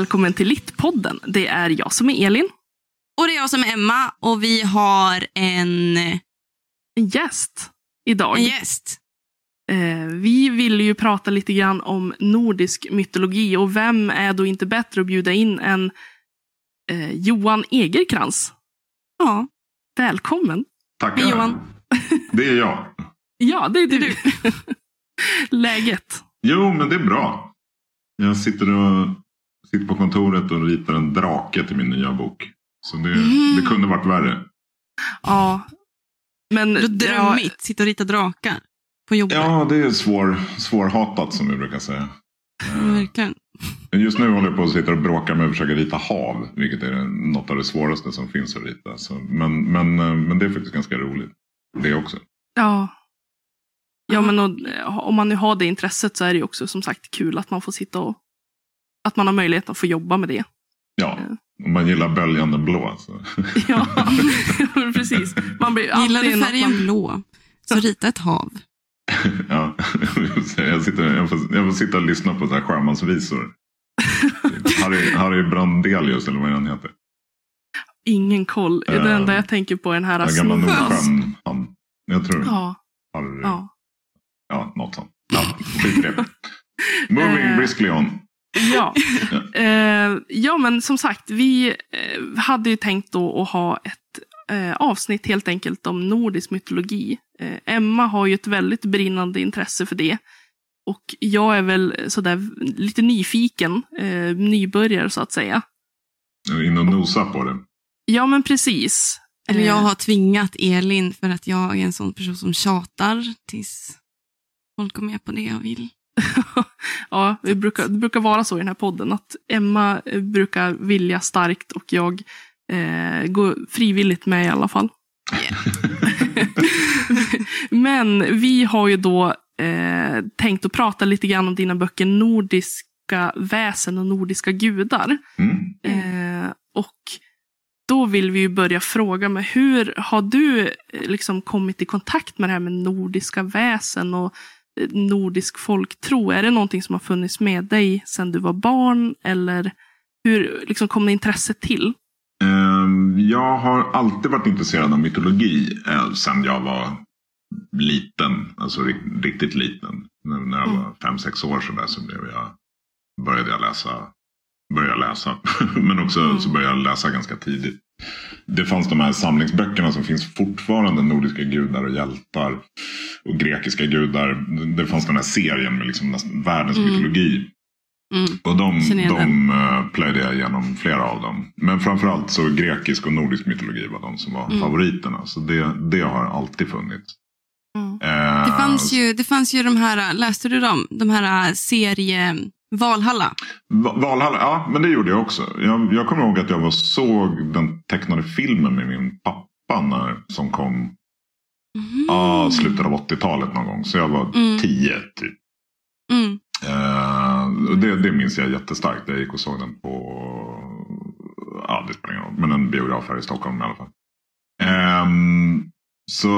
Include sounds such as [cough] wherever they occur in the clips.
Välkommen till Littpodden. Det är jag som är Elin. Och det är jag som är Emma och vi har en, En gäst idag. en gäst. Eh, vi vill ju prata lite grann om nordisk mytologi och vem är då inte bättre att bjuda in än eh, Johan Egerkrans. Ja, Välkommen! Tackar. Hej, Johan. [laughs] Det är jag. Ja, det är du. [laughs] Läget? Jo, men det är bra. Jag sitter, och, sitter på kontoret och ritar en drake till min nya bok. Så det, Mm. det kunde varit värre. Ja. Men drömmigt. Sitta och rita drakar på jobbet. Ja, det är svår, svårhatat som vi brukar säga. Verkligen. Just nu håller jag på att sitta och bråka med att försöka rita hav. Vilket är något av det svåraste som finns att rita. Så, men, men, eh, men det är faktiskt ganska roligt. Det också. Ja. Ja, men och, eh, om man nu har det intresset så är det ju också som sagt kul att man får sitta och att man har möjlighet att få jobba med det. Ja, om man gillar böljande blå. Så. [laughs] Ja, [laughs] precis. Man blir Gillar du färgen man, blå, så rita ett hav. [laughs] Ja, jag, sitter, jag, får, jag får sitta och lyssna på så här sjömansvisor. Harry, Harry Brandelius eller vad han heter. Ingen koll. Det Eh, enda jag tänker på är den här gamla. Nordsjön. Han, jag tror Ja, Harry. Ja. ja. något sånt. Ja, skit i det. Moving Eh, briskly on. [laughs] Ja. Eh, ja, men som sagt, vi eh, hade ju tänkt då att ha ett eh, avsnitt helt enkelt om nordisk mytologi. Eh, Emma har ju ett väldigt brinnande intresse för det. Och jag är väl sådär lite nyfiken, eh, nybörjare så att säga. In och nosa på det. Ja, men precis. Eller jag Eh, har tvingat Elin för att jag är en sån person som tjatar tills folk går med på det jag vill. [laughs] ja, det brukar, det brukar vara så i den här podden att Emma eh, brukar vilja starkt och jag eh, går frivilligt med i alla fall. [laughs] Men vi har ju då eh, tänkt att prata lite grann om dina böcker Nordiska väsen och nordiska gudar. Mm. Eh, och då vill vi ju börja fråga med hur har du eh, liksom kommit i kontakt med det här med nordiska väsen och nordisk folktro? Är det någonting som har funnits med dig sedan du var barn? Eller hur liksom, kom det intresset till? Ehm, Jag har alltid varit intresserad av mytologi eh, sen jag var liten. Alltså ri- riktigt liten. När jag Mm. var fem, sex år så, där, så blev jag, började jag läsa. Började läsa. [laughs] Men också Mm. så började jag läsa ganska tidigt. Det fanns de här samlingsböckerna som finns fortfarande. Nordiska gudar och hjältar. Och grekiska gudar. Det fanns den här serien med liksom världens Mm. mytologi. Mm. Och de, de uh, plöjde jag igenom flera av dem. Men framförallt så grekisk och nordisk mytologi var de som var Mm. favoriterna. Så det, det har alltid funnits. Mm. Eh, Det fanns, ju, det fanns ju de här, läste du dem? De här serie Valhalla. Va- Valhalla, ja men det gjorde jag också. Jag, jag kommer ihåg att jag var såg den tecknade filmen med min pappa när, som kom Mm. ah, slutet av 80-talet någon gång. Så jag var Mm. tio typ. Mm. Och det, det minns jag jättestarkt. Jag gick och såg den på, ja det spelar ingen roll, men en biograf här i Stockholm i alla fall. Ehm, så,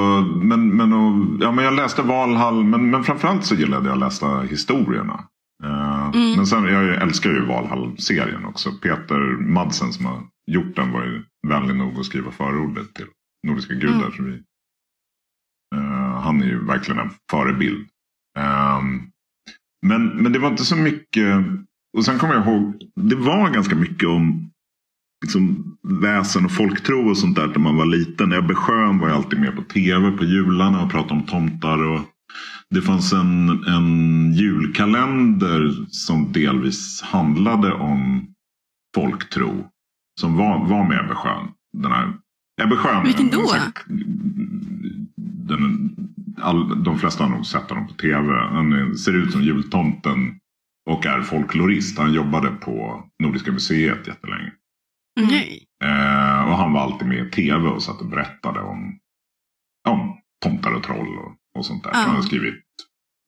men, men, och, ja, men jag läste Valhall, men, men framförallt så gillade jag att läsa historierna. Eh, Mm. Men sen, jag älskar ju Valhall-serien också. Peter Madsen som har gjort den var ju vänlig nog att skriva förordet till Nordiska gudar. Mm. Så vi, eh, han är ju verkligen en förebild. Ehm, men, men det var inte så mycket. Och sen kommer jag ihåg. Det var ganska mycket om liksom, väsen och folktro och sånt där när man var liten. Ebbe Schön var ju alltid med på tv på jularna och pratade om tomtar. Och det fanns en, en julkalender som delvis handlade om folktro. Som var, var med Ebbe Schön. Den här, Ebbe Schön. Vilken då? Den, all, de flesta har nog sett honom på tv. Han ser ut som jultomten. Och är folklorist. Han jobbade på Nordiska museet jättelänge. Okej. Eh, och han var alltid med i tv och satt och berättade om, om tomtar och troll och, och sånt där. Ja. Han har skrivit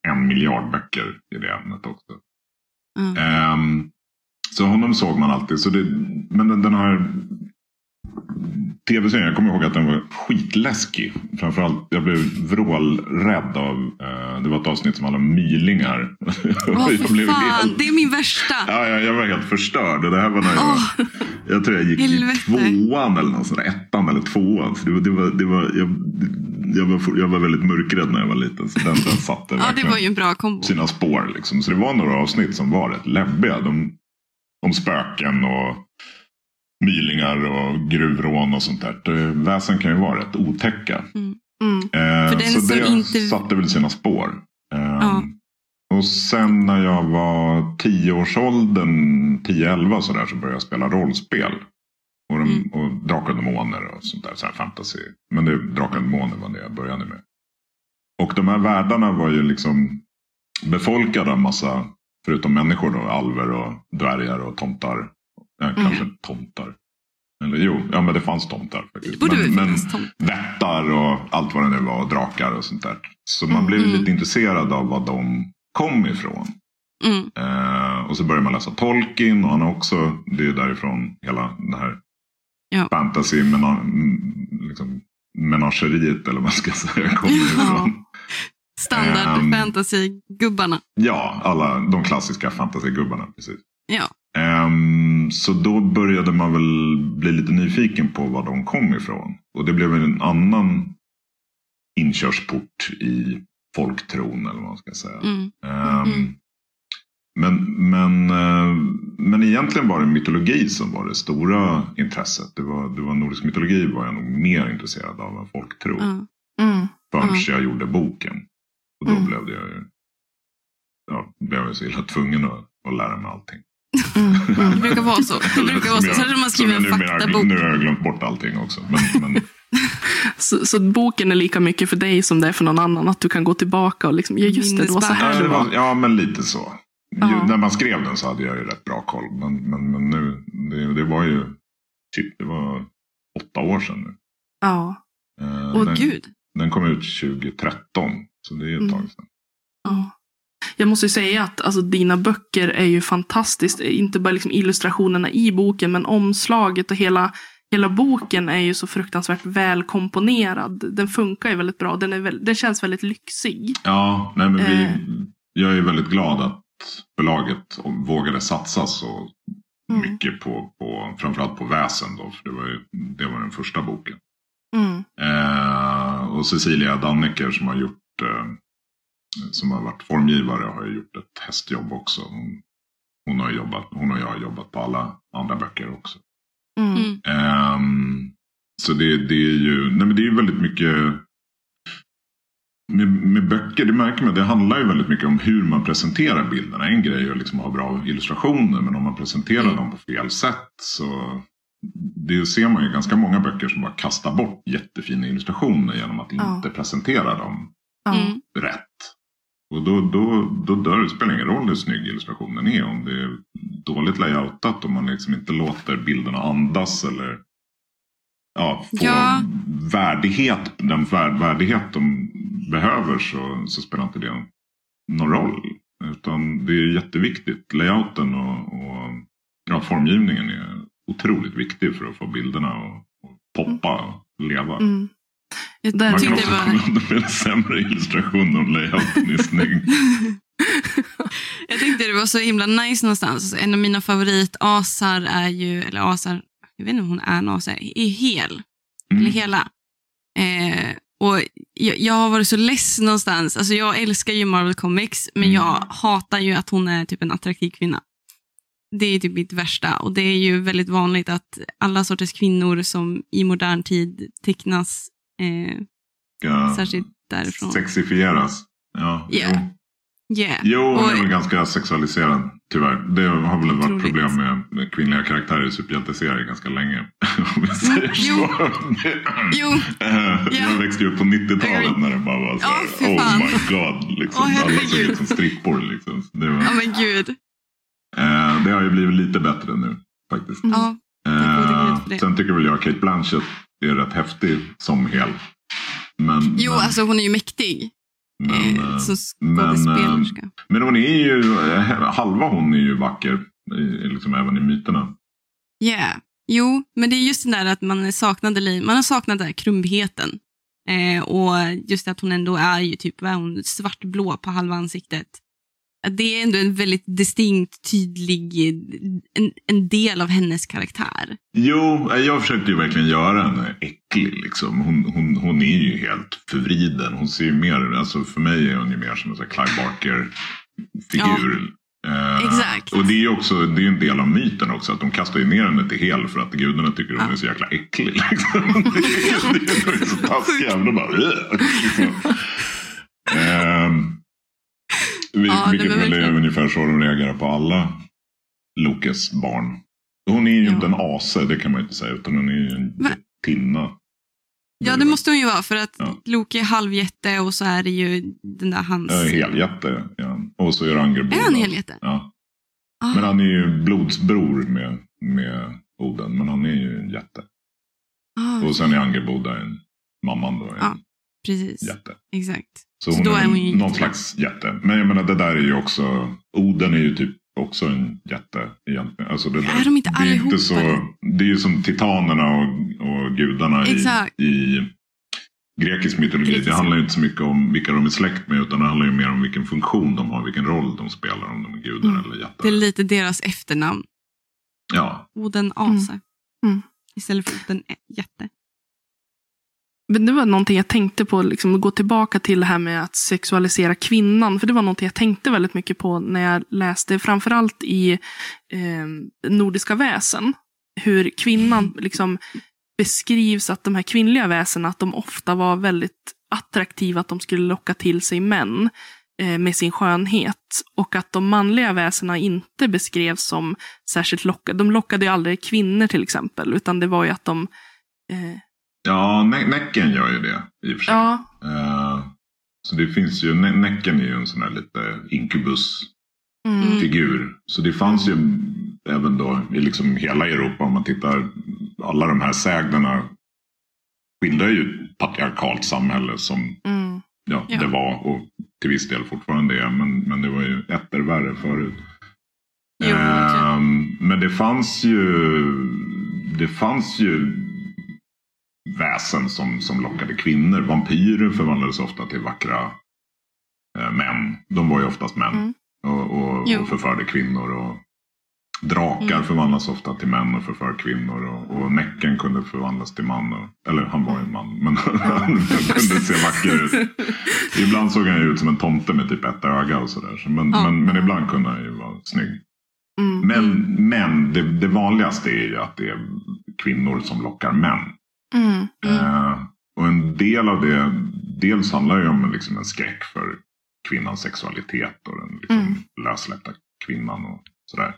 en miljard böcker i det ämnet också. Ja. Ehm, så honom såg man alltid. Så det, men den, den här tv-serien, jag kommer ihåg att den var skitläskig. Framförallt, jag blev vrålrädd av, eh, det var ett avsnitt som handlade om mylingar. Åh, [laughs] för blev fan. helt, Det är min värsta. ja, jag, jag var helt förstörd. Och det här var när jag, jag tror jag gick helvete. i tvåan eller något sånt ettan eller tvåan. Så det, var- det var, det var, jag, jag, var, jag var väldigt mörkrädd när jag var liten. Så den, den satte ja, det var ju en bra kombo. sina spår. Liksom. Så det var några avsnitt som var rätt läbbiga. De, om spöken och mylingar och gruvrån och sånt där. Väsen kan ju vara rätt otäcka. Mm. Eh, För den så det inte- satte väl sina spår. Eh, Ja. Och sen när jag var 10-årsåldern, 10-11 sådär, så började jag spela rollspel. Och, de, Mm. och Drakar och Demoner och sånt där, så fantasy. Men det, Drakar och Demoner var det jag började med. Och de här världarna var ju liksom befolkade av massa, förutom människor då, alver och dvärgar och tomtar. Ja, Mm. kanske tomtar. Eller jo, ja men det fanns tomtar. Faktiskt. men, men, vättar och allt vad det nu var. Och drakar och sånt där. Så man Mm. blev Mm. lite intresserad av var de kom ifrån. Mm. Eh, och så började man läsa Tolkien och han har också, det är därifrån hela det här Ja. fantasy liksom, menageriet eller vad man ska [laughs] säga kommer ifrån. Standard Ehm. fantasy-gubbarna. Ja, alla de klassiska fantasygubbarna. Precis. Ja. Ehm, så då började man väl bli lite nyfiken på var de kom ifrån. Och det blev en annan inkörsport i folktron eller vad man ska säga. Mm. Ehm, Mm. Men, men, eh, men egentligen var det mytologi som var det stora intresset. Det var, det var nordisk mytologi var jag nog mer intresserad av än folktro. Ja. Mm. Förrän Ja. jag gjorde boken. Och då Mm. blev ju, ja, blev jag så illa tvungen att, att lära mig allting. Mm. Det Mm. brukar vara så. Det brukar vara så. Särskilt om man skriver en faktabok. Nu har jag glömt bort allting också. Men, men, [laughs] Så, så boken är lika mycket för dig som det är för någon annan. Att du kan gå tillbaka och liksom, ja just det, det var så ja, här det det var, ja, men lite så. Ju, Ja. när man skrev den så hade jag ju rätt bra koll. Men, men, men nu, det, det var ju typ, det var åtta år sedan nu. Ja. Eh, Åh den, gud. den kom ut 2013. Så det är ett Mm. tag sedan. ja. Jag måste ju säga att alltså, dina böcker är ju fantastiskt. Inte bara liksom illustrationerna i boken, men omslaget och hela, hela boken är ju så fruktansvärt välkomponerad. Den funkar ju väldigt bra. Den, är väl, den känns väldigt lyxig. Ja, nej, men vi, Eh. jag är väldigt glad att förlaget vågade satsa så Mm. mycket på, på framförallt på väsen då. För det var, ju, det var den första boken. Mm. Eh, och Cecilia Dannecker som har gjort eh, som har varit formgivare har ju gjort ett hästjobb också. Hon, hon, har jobbat, hon och jag har jobbat på alla andra böcker också. Mm. Mm. Ehm, så det, det är ju nej men det är ju väldigt mycket med, med böcker, det märker man, det handlar ju väldigt mycket om hur man presenterar bilderna. En grej är att liksom ha bra illustrationer, men om man presenterar Mm. dem på fel sätt så det ser man ju ganska många böcker som bara kastar bort jättefina illustrationer genom att inte presentera dem. Mm. rätt. Och då, då, då dör det, spelar ingen roll hur snygg illustrationen är. Om det är dåligt layoutat, om man liksom inte låter bilderna andas eller ja, få Ja. värdighet, den värd, värdighet de behöver så, så spelar inte det någon roll. Utan det är jätteviktigt. Layouten och, och ja, formgivningen är otroligt viktig för att få bilderna att att poppa och leva. Mm. Jag Där Man kan också var... komma undan med en sämre illustration om layouten är snygg. [laughs] jag tyckte det var så himla nice någonstans. Alltså, en av mina favoritasar är ju, eller asar, jag vet inte om hon är en asa, är hel. Eller Mm. hela. Eh, och jag, jag har varit så less någonstans. Alltså jag älskar ju Marvel Comics, men Mm. jag hatar ju att hon är typ en attraktiv kvinna. Det är typ mitt värsta. Och det är ju väldigt vanligt att alla sorters kvinnor som i modern tid tecknas, eh, Ja, särskilt därifrån. Sexifieras. Ja, Ja. jo. Yeah. Jo, hon är Och- väl ganska sexualiserad tyvärr. Det har väl varit problem med, kvinnliga karaktärer i superhjälteserier ganska länge. [laughs] Om vi säger Mm, jo. så. [laughs] Jo, Eh, Jag växte ju upp på 90-talet när det bara var så här, oh fan. my god. Liksom. Åh, Alla såg ut som strippor. Liksom. Det, var, ja men gud. eh, det har ju blivit lite bättre nu faktiskt. Mm. Eh, sen tycker väl jag Kate Blanchett är rätt häftig som hel. Men, Jo, men, alltså hon är ju mäktig men, eh, som men, skådespelerska. Men hon är ju, halva hon är ju vacker. Liksom även i myterna. Yeah. Jo, men det är just det där att man saknade, man har saknat den där krumbheten. Eh, och just att hon ändå är ju typ vad är hon, svartblå på halva ansiktet. Det är ändå en väldigt distinkt, tydlig, en, en del av hennes karaktär. Jo, jag försökte ju verkligen göra henne äcklig. Liksom. Hon, hon, hon är ju helt förvriden. Hon ser ju mer, alltså för mig är hon ju mer som en Clive Barker-figur. Eh, Exakt. Och det är ju också det är en del av myten också. Att de kastar ju ner henne till hel för att gudarna tycker hon Ja. är så jäkla äcklig. Liksom. [laughs] det, är, det är- så taskiga. De bara, liksom. [laughs] Ehm, vil- Ja, vilket väl är verkligen- ungefär så de reagerar på alla Lokes barn. Hon är ju Ja. inte en ase, det kan man inte säga. Utan hon är ju en Va? tinna. Ja, det måste hon ju vara för att Ja. Loki är halvjätte och så är det ju den där hans... Ja, heljätte. Ja. Och så är det Angerboda. Är han heljätte? Ja. Ah, Men han är ju blodsbror med, med Oden. Men han är ju en jätte. ah, Och sen är Angerboda en mamman då. En Ja. precis. jätte. Exakt. Så, Så hon då är, är hon ju någon jättebra. slags jätte. Men jag menar det där är ju också. Oden är ju typ också en jätte egentligen. Alltså det, Är de inte det är allihopa inte så. det? Är ju som titanerna och, och gudarna i, i grekisk mytologi. Grekisk. Det handlar ju inte så mycket om vilka de är släkt med. Utan det handlar ju mer om vilken funktion de har. Vilken roll de spelar. Om de är gudar Mm. eller jättar. Det är lite deras efternamn. Ja. Oden Ase. Mm. Istället för Oden Jätte. Men det var någonting jag tänkte på, liksom, att gå tillbaka till det här med att sexualisera kvinnan. För det var någonting jag tänkte väldigt mycket på när jag läste, framförallt i eh, nordiska väsen. Hur kvinnan liksom beskrivs, att de här kvinnliga väsena, att de ofta var väldigt attraktiva, att de skulle locka till sig män eh, med sin skönhet. Och att de manliga väsena inte beskrevs som särskilt lockade. De lockade ju aldrig kvinnor till exempel, utan det var ju att de eh, Ja, Nä- Näcken gör ju det i och för sig. Ja, Eh, så det finns ju, Nä- Näcken är ju en sån här lite inkubusfigur. mm. Så det fanns ju även då i liksom hela Europa om man tittar. Alla de här sägnerna skildrar ju ett patriarkalt samhälle som Mm. ja, Ja. det var och till viss del fortfarande är. Men, men det var ju etter värre förut. Jo. Ehm, men det fanns ju det fanns ju väsen som, som lockade kvinnor. Vampyrer förvandlades ofta till vackra eh, män. De var ju oftast män. Mm. Och, och, och förförde kvinnor. Och drakar Mm. förvandlas ofta till män och förför kvinnor. Och, och Näcken kunde förvandlas till man. Och, eller han var ju en man. Men [laughs] han kunde se vacker ut. Ibland såg han ju ut som en tomte med typ ett öga och sådär. Så, men, Ja. men, men ibland kunde han ju vara snygg. Mm. Men, men det, det vanligaste är ju att det är kvinnor som lockar män. Mm. Eh, och en del av det, dels handlar ju om liksom en skräck för kvinnans sexualitet och den liksom Mm. lössläppta kvinnan och sådär.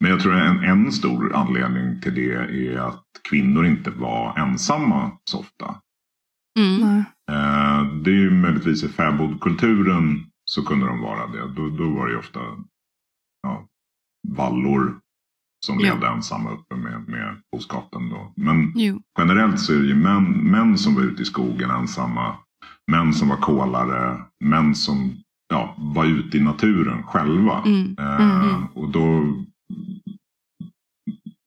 Men jag tror en, en stor anledning till det är att kvinnor inte var ensamma så ofta. Mm. Nej. Eh, det är ju möjligtvis i fäbodkulturen så kunde de vara det. Då, då var det ju ofta ja, vallor som Ja. levde ensamma uppe med, med boskapen. Då. Men Jo. generellt så är det ju män, män som var ute i skogen ensamma. Män som var kolare. Män som ja, var ute i naturen själva. Mm. Eh, Mm. Och då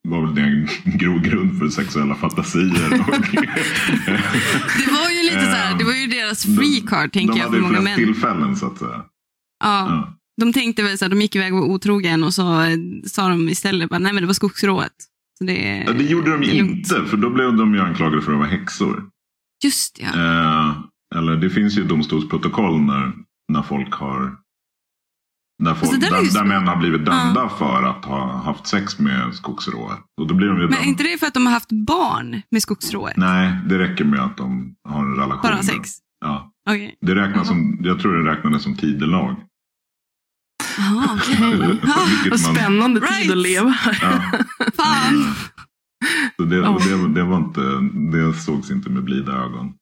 var väl det en grogrund för sexuella fantasier. [laughs] [laughs] Det var ju lite så här, det var ju deras free card tänker de jag hade för ju många flest män. tillfällen så att säga. Ja, Ja. De tänkte väl så här, de gick iväg och var otrogen och så eh, sa de istället bara, nej men det var skogsrået. Så det, Ja, det gjorde de lugnt. inte, för då blev de ju anklagade för att vara häxor. Just ja. Eh, eller det finns ju domstolsprotokoll när, när folk har... Folk, Alltså, det där är där, ju där så- män har blivit dömda för att ha haft sex med skogsrået. Och då blir de ju Men är inte det för att de har haft barn med skogsrået? Nej, det räcker med att de har en relation. Bara sex? Ja. Okej. Det räknas som, jag tror det räknades som tidelag. Jaha, okej. [laughs] Ah, Vad man- spännande tid Right. att leva. Ja. Fan. Så det, Ja. det, det, var inte, det sågs inte med blida ögon.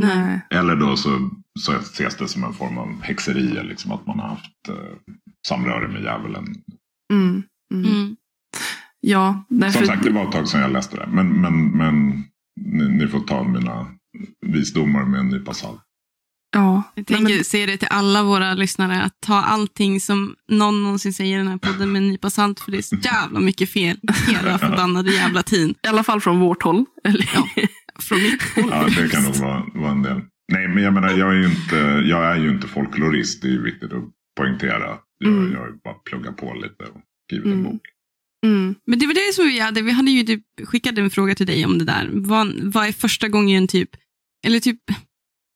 Nej. Eller då så, så ses det som en form av häxeri. Liksom att man har haft eh, samröre med djävulen. Mm. Mm. Mm. Ja, därför... Som sagt, det var ett tag sedan jag läste det. Men, men, men ni, ni får ta mina visdomar med en nypa salt. Ja. Jag tänker men, säga det till alla våra lyssnare, att ta allting som någon någonsin säger i den här podden med en nypa salt, för det är så jävla mycket fel hela [laughs] förbannade jävla tiden. I alla fall från vårt håll. Eller? Ja. Från mitt [laughs] håll. Ja, det kan nog vara, vara en del. Nej, men jag menar, jag är ju inte, jag är ju inte folklorist. Det är ju viktigt att poängtera. Jag, Mm. jag har ju bara pluggat på lite och skrivit en Mm. bok. Mm. Men det var det som vi hade. Vi hade ju typ skickat en fråga till dig om det där. Vad, vad är första gången typ, eller typ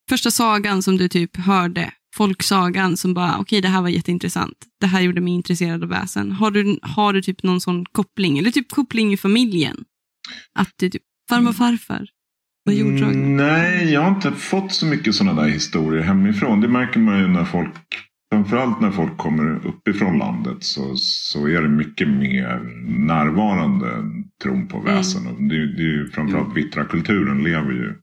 första sagan som du typ hörde? Folksagan som bara, okej det här var jätteintressant. Det här gjorde mig intresserad av väsen. Har du, har du typ någon sån koppling? Eller typ koppling i familjen? Att du typ, farmor och farfar var jorddragna. Mm, nej, jag har inte fått så mycket sådana där historier hemifrån. Det märker man ju när folk, framförallt när folk kommer uppifrån landet så, så är det mycket mer närvarande tron på väsen. Och det, det är ju framförallt vittra-kulturen lever ju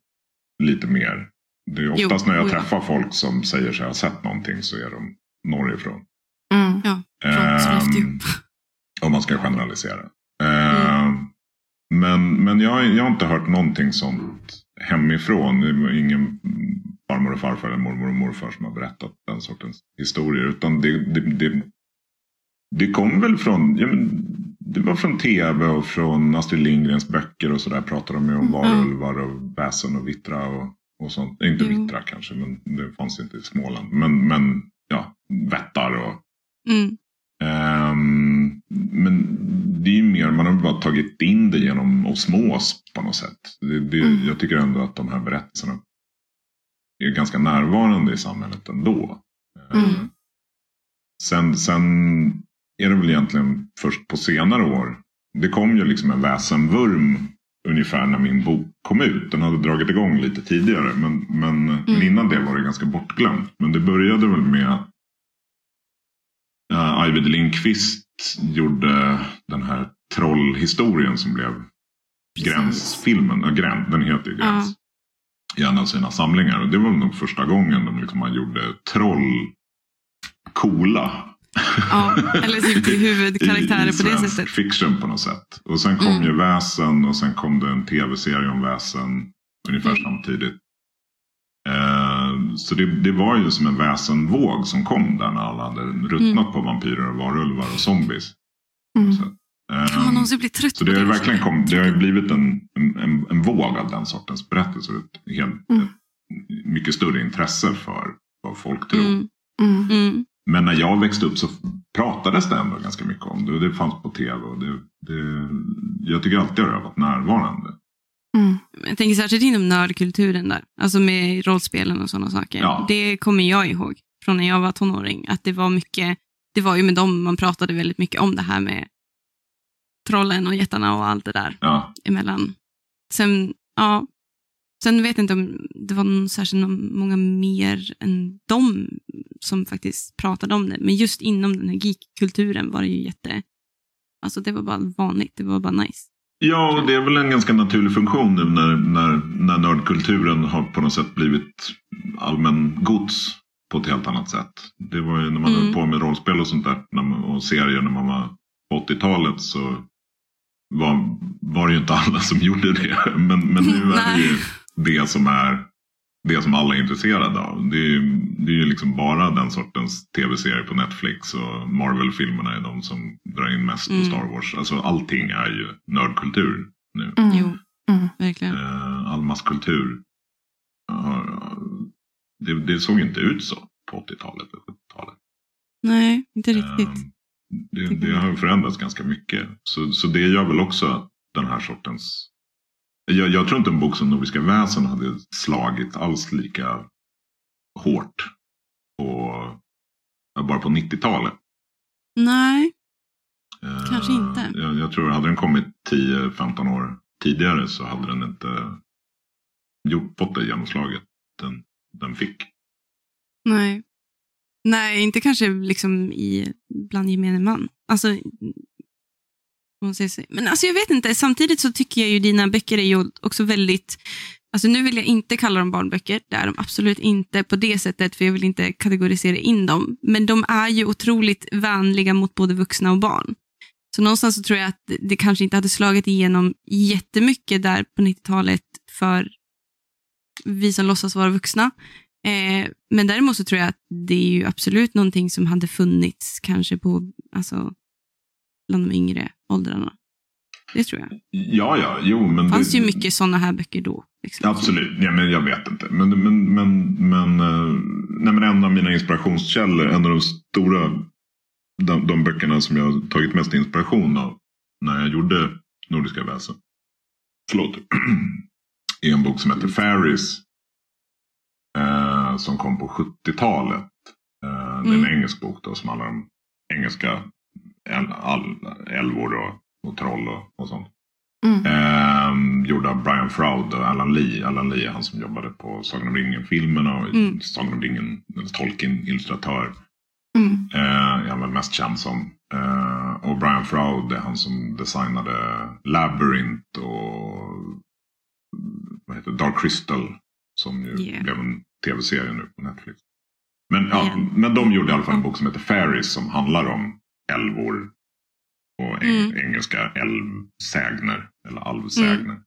lite mer. Det är Jo, oftast när jag ja. träffar folk som säger sig ha sett någonting så är de norrifrån. Mm. Sollefteå. Ehm, om man ska generalisera. Ehm, Men, men jag, jag har inte hört någonting sånt hemifrån. Det var ingen farmor och farfar eller mormor och morfar som har berättat den sortens historier. Utan det, det, det, det kom väl från, ja, men, det var från tv och från Astrid Lindgrens böcker och sådär. Pratade de ju om varulvar och väsen och vittra och, och sånt. Inte Jo. vittra kanske, men det fanns inte i Småland. Men, men ja, vättar och Mm. Ehm, men det är ju mer, man har bara tagit in det genom osmos på något sätt. Det, det, Mm. Jag tycker ändå att de här berättelserna är ganska närvarande i samhället ändå. Mm. sen, sen är det väl egentligen först på senare år. Det kom ju liksom en väsenvurm ungefär när min bok kom ut. Den hade dragit igång lite tidigare. Men, men, men innan det var det ganska bortglömt. Men det började väl med att uh, Arvid Lindqvist gjorde den här trollhistorien som blev Gränsfilmen. Ja, Gräns, den heter ju Gräns. I en av sina samlingar. Och det var nog första gången de liksom man gjorde troll coola. Ja, eller typ huvudkaraktärer i, i på det sättet. fiction på något sätt. Och sen kom Mm. ju Väsen och sen kom det en tv-serie om Väsen ungefär Mm. samtidigt. Eh, så det, det var ju som en väsenvåg som kom där när alla hade ruttnat Mm. på vampyrer och varulvar och zombies. Mm. Så, eh, man någonsin bli trött så det har ju verkligen kom, det har ju blivit en, en, en våg av den sortens berättelser. Ett, helt, Mm. ett mycket större intresse för vad folk tror. Men när jag växte upp så pratades det ändå ganska mycket om det. Det fanns på tv. Och det, det, jag tycker alltid att det har varit närvarande. Mm. Jag tänker särskilt inom nördkulturen där, alltså med rollspelen och sådana saker. Ja. Det kommer jag ihåg från när jag var tonåring, att det var mycket, det var ju med dem man pratade väldigt mycket om det här med trollen och jättarna och allt det där Ja, emellan. Sen, ja, sen vet jag inte om det var särskilt många mer än dem som faktiskt pratade om det. Men just inom den här geekkulturen var det ju jätte, alltså det var bara vanligt, det var bara nice. ja och det är väl en ganska naturlig funktion nu när, när, när nördkulturen har på något sätt blivit allmän gods på ett helt annat sätt. Det var ju när man Mm. höll på med rollspel och sånt där när man, och serier när man var på 80-talet så var, var det ju inte alla som [laughs] gjorde det. Men, men nu är det ju [laughs] det som är det som alla är intresserade av. Det är, ju- det är ju liksom bara den sortens tv-serier på Netflix och Marvel-filmerna är de som drar in mest Mm. på Star Wars. Alltså allting är ju nördkultur nu. Mm. Jo, Mm. verkligen. Eh, all masskultur. det, det såg inte ut så på 80-talet och 70-talet. Nej, inte riktigt. Eh, det, det har förändrats ganska mycket. Så, så det gör väl också att den här sortens... Jag, jag tror inte en bok som Nordiska väsen hade slagit alls lika hårt på, bara på 90-talet. Nej, Eh, Kanske inte. Jag, jag tror hade den kommit 10-15 år tidigare så hade den inte gjort, fått det genomslaget den, den fick. nej. Nej, inte kanske liksom i, bland gemene man. Alltså, om man säger så. Men alltså jag vet inte, samtidigt så tycker jag ju dina böcker är ju också väldigt, alltså nu vill jag inte kalla dem barnböcker, det är de absolut inte på det sättet, för jag vill inte kategorisera in dem. Men de är ju otroligt vänliga mot både vuxna och barn. Så någonstans så tror jag att det kanske inte hade slagit igenom jättemycket där på 90-talet för vi som låtsas vara vuxna. Eh, men däremot så tror jag att det är ju absolut någonting som hade funnits kanske på, alltså, bland de yngre åldrarna. Det tror jag. Ja, ja, jo. Men Det fanns det, ju mycket sådana här böcker då. Liksom. Absolut, ja, men jag vet inte. Men, men, men, men, eh, nej, men en av mina inspirationskällor, en av de stora de, de böckerna som jag tagit mest inspiration av när jag gjorde Nordiska väsen. Förlåt. [clears throat] är en bok som heter Fairies. Eh, som kom på 70-talet. Eh, Det är en Mm. engelsk bok då som handlar om engelska äl, all, älvor och, och troll och, och sånt. Mm. Eh, gjord av Brian Froud och Alan Lee. Alan Lee är han som jobbade på Sagan om ringen-filmerna och Mm. Sagan om ringen, Tolkien-illustratör. Mm. Eh, är han väl mest känd som. Eh, och Brian Froud är han som designade Labyrinth och vad heter? Dark Crystal. Som ju Yeah. blev en tv-serie nu på Netflix. Men, ja, Yeah. men de gjorde i alla fall en bok som heter Fairies som handlar om älvor. Och eng- Mm. engelska älvsägner. Eller alvsägner.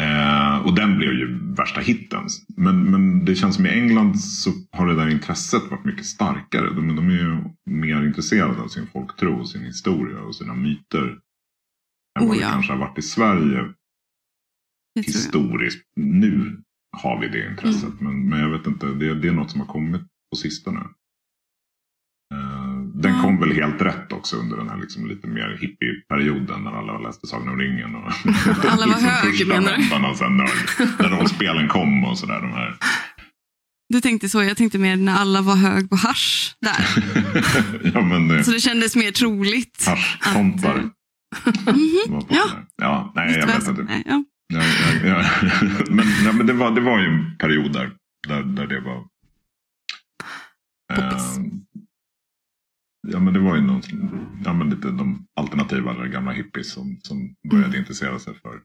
Eh, och den blev ju värsta hitten. Men, men det känns som i England så har det där intresset varit mycket starkare. De, de är ju mer intresserade av sin folktro, sin historia och sina myter. Än Oh, vad det ja. kanske har varit i Sverige Det historiskt. Nu har vi det intresset. Men, men jag vet inte, det, det är något som har kommit på sistone. Den kom väl helt rätt också under den här liksom lite mer hippie-perioden när alla läste Sagan om ringen. Och [laughs] Alla var hög, första menar du? när rollspelen kom och sådär. De här. Du tänkte så, jag tänkte mer när alla var hög på hasch där. [laughs] ja men eh, Så det kändes mer troligt. haschtomtar. Mhm. var Ja. ja, nej jag vet inte. Nej, ja. Ja, ja, ja. men, nej, men det, var, det var ju en period där, där, där det var... Poppis. Ja men det var ju någon, ja, men lite de alternativa eller gamla hippies som, som började Mm. intressera sig för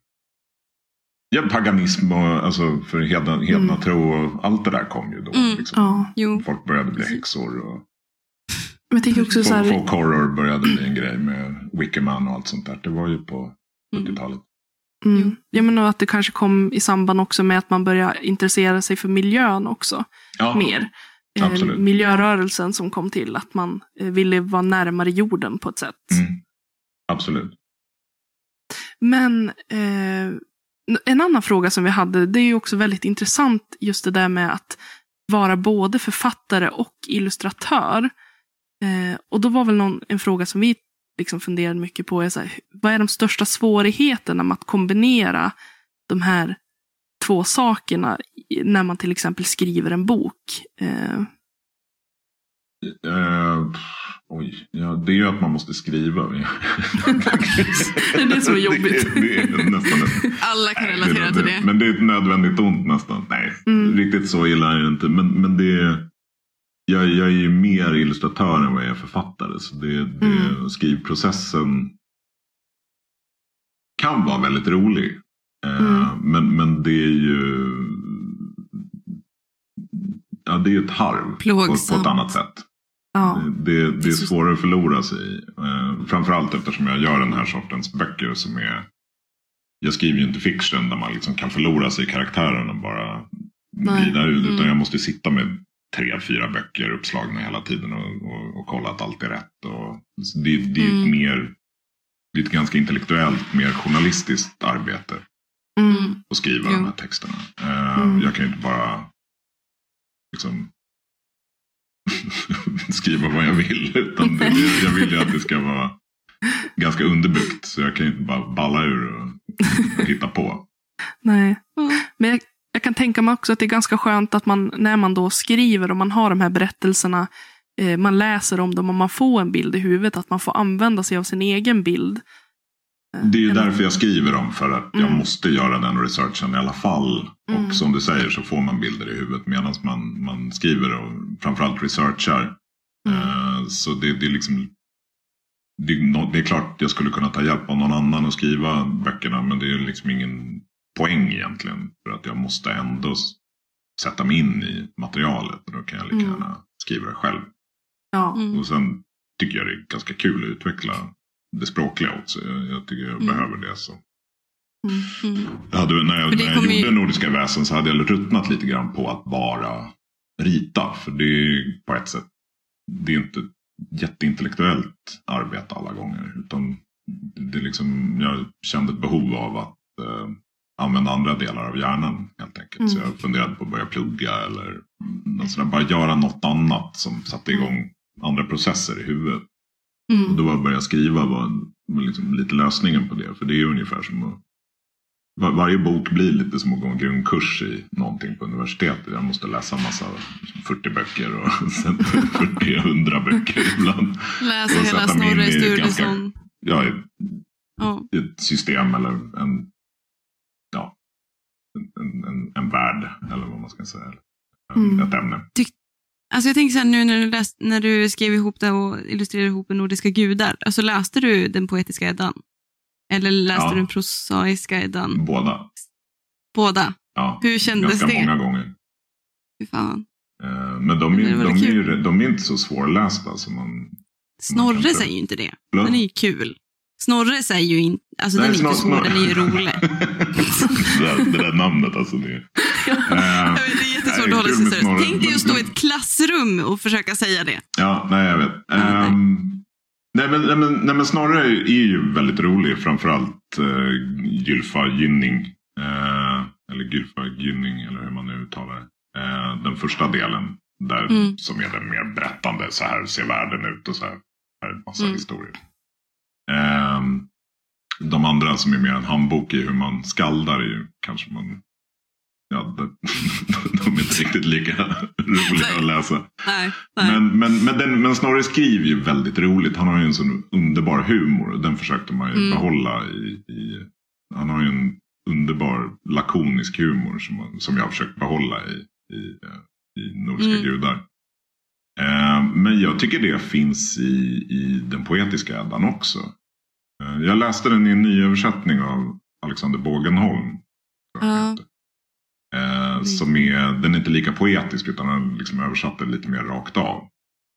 ja, paganism och alltså för hedna, hedna Mm. tro och allt det där kom ju då. Mm. Liksom. Ja. Jo. Folk började bli häxor och Men jag tänker också så folk, här, folk horror började bli en grej med Wickerman och allt sånt där. Det var ju på Mm. 70-talet. mm, jag menar att det kanske kom i samband också med att man började intressera sig för miljön också. Ja, mer. Eh, Absolut. miljörörelsen som kom till, att man eh, ville vara närmare jorden på ett sätt. Mm. Absolut. Men eh, en annan fråga som vi hade, det är ju också väldigt intressant just det där med att vara både författare och illustratör. Eh, och då var väl någon, en fråga som vi liksom funderade mycket på, är så här, vad är de största svårigheterna med att kombinera de här två sakerna när man till exempel skriver en bok? Eh, Eh, oj, ja, det är ju att man måste skriva. [laughs] Det är det som är jobbigt. Det, det är nästan ett, Alla kan relatera till det. Men det är ett nödvändigt ont nästan. Nej, Mm. riktigt så illa är det inte. Men, men det är, jag, jag är ju mer illustratör än vad jag är författare. Så det, det, Mm. skrivprocessen kan vara väldigt rolig. Eh, Mm. men, men det är ju ja, det är ett harv på, på ett annat sätt. ja. Det, det är svårare att förlora sig i. Eh, framförallt eftersom jag gör den här sortens böcker som är... Jag skriver ju inte fiction där man liksom kan förlora sig i karaktären och bara glida ut. Utan Mm. jag måste sitta med tre, fyra böcker uppslagna hela tiden och, och, och kolla att allt är rätt. Och, det, det är ett Mm. mer... Det är ett ganska intellektuellt, mer journalistiskt arbete Mm. att skriva Jo. de här texterna. Eh, Mm. Jag kan ju inte bara liksom [laughs] skriva vad jag vill. Utan det, jag vill ju att det ska vara ganska underbyggt. Så jag kan ju inte bara balla ur och, och [laughs] hitta på. Nej. Ja. Men jag, jag kan tänka mig också att det är ganska skönt att man när man då skriver och man har de här berättelserna, eh, man läser om dem och man får en bild i huvudet, att man får använda sig av sin egen bild. Det är ju därför jag skriver dem. För att jag Mm. måste göra den researchen i alla fall. Mm. Och som du säger så får man bilder i huvudet medan man, man skriver och framförallt researchar. Mm. Eh, Så det, det är liksom det det är klart jag skulle kunna ta hjälp av någon annan och skriva böckerna. Men det är liksom ingen poäng egentligen. För att jag måste ändå sätta mig in i materialet. Och då kan jag lika Mm. gärna skriva det själv. Ja. Och sen tycker jag det är ganska kul att utveckla det språkliga också. Jag, jag tycker jag Mm. behöver det. Så. Mm. Mm. Jag hade, när jag, när jag gjorde ju- Nordiska väsen så hade jag ruttnat lite grann på att bara rita. För det är på ett sätt, det är inte jätteintellektuellt arbete alla gånger. Utan det är liksom, jag kände ett behov av att eh, använda andra delar av hjärnan helt enkelt. Mm. Så jag funderade på att börja plugga eller något sådär, bara göra något annat som satte igång andra processer i huvudet. Och Mm. då var att börja skriva var, liksom lite lösningen på det. För det är ungefär som att var, varje bok blir lite som att gå en grundkurs i någonting på universitetet. Jag måste läsa massa 40 böcker och [laughs] sen 40 100 böcker ibland. Läsa Och hela Snorre Sturluson. Ja, i i ett system eller en, ja, en, en, en värld eller vad man ska säga. Mm. Ett ämne. Alltså jag tänker så här, nu när du, läst, när du skrev ihop det och illustrerade ihop nordiska gudar, alltså läste du den poetiska Eddan? Eller läste Ja. du den prosaiska Eddan? Båda. Båda? Ja, Hur kändes ganska det? många gånger. Fy fan. Eh, Men de, var de, är, ju- de är inte så svårlästa som man... Man Snorre tro. säger ju inte det. Den är ju kul. Snorre säger ju inte, alltså den är snor- inte svår, den är ju rolig. [laughs] det, där, det där namnet alltså. Det, är- Eh, det är jättesvårt att hålla sig seriös. Tänk dig att stå i ett klassrum och försöka säga det. Ja, nej jag vet. nej. Ehm, nej, men, nej, men, nej men Snorre är ju väldigt rolig. Framförallt uh, Gylfa Gynning. Eh, eller Gylfa Gynning eller hur man nu uttalar det. Eh, den första delen. Där, Mm. Som är den mer berättande. Så här ser världen ut och så här. här är en massa Mm. historier. Ehm, de andra som är mer en handbok i hur man skaldar är ju kanske man Ja, [laughs] de, är inte riktigt lika roliga att läsa. Nej, nej. Men, men, men, den, men Snorre skriver ju väldigt roligt. Han har ju en sån underbar humor. Den försökte man ju Mm. behålla i, i... Han har ju en underbar lakonisk humor som, som jag har försökt behålla i, i, eh, i Nordiska Mm. gudar. Eh, men jag tycker det finns i, i den poetiska Eddan också. Eh, jag läste den i en ny översättning av Alexander Bågenholm. tror Eh, som är, den är inte lika poetisk utan han liksom översatt det lite mer rakt av.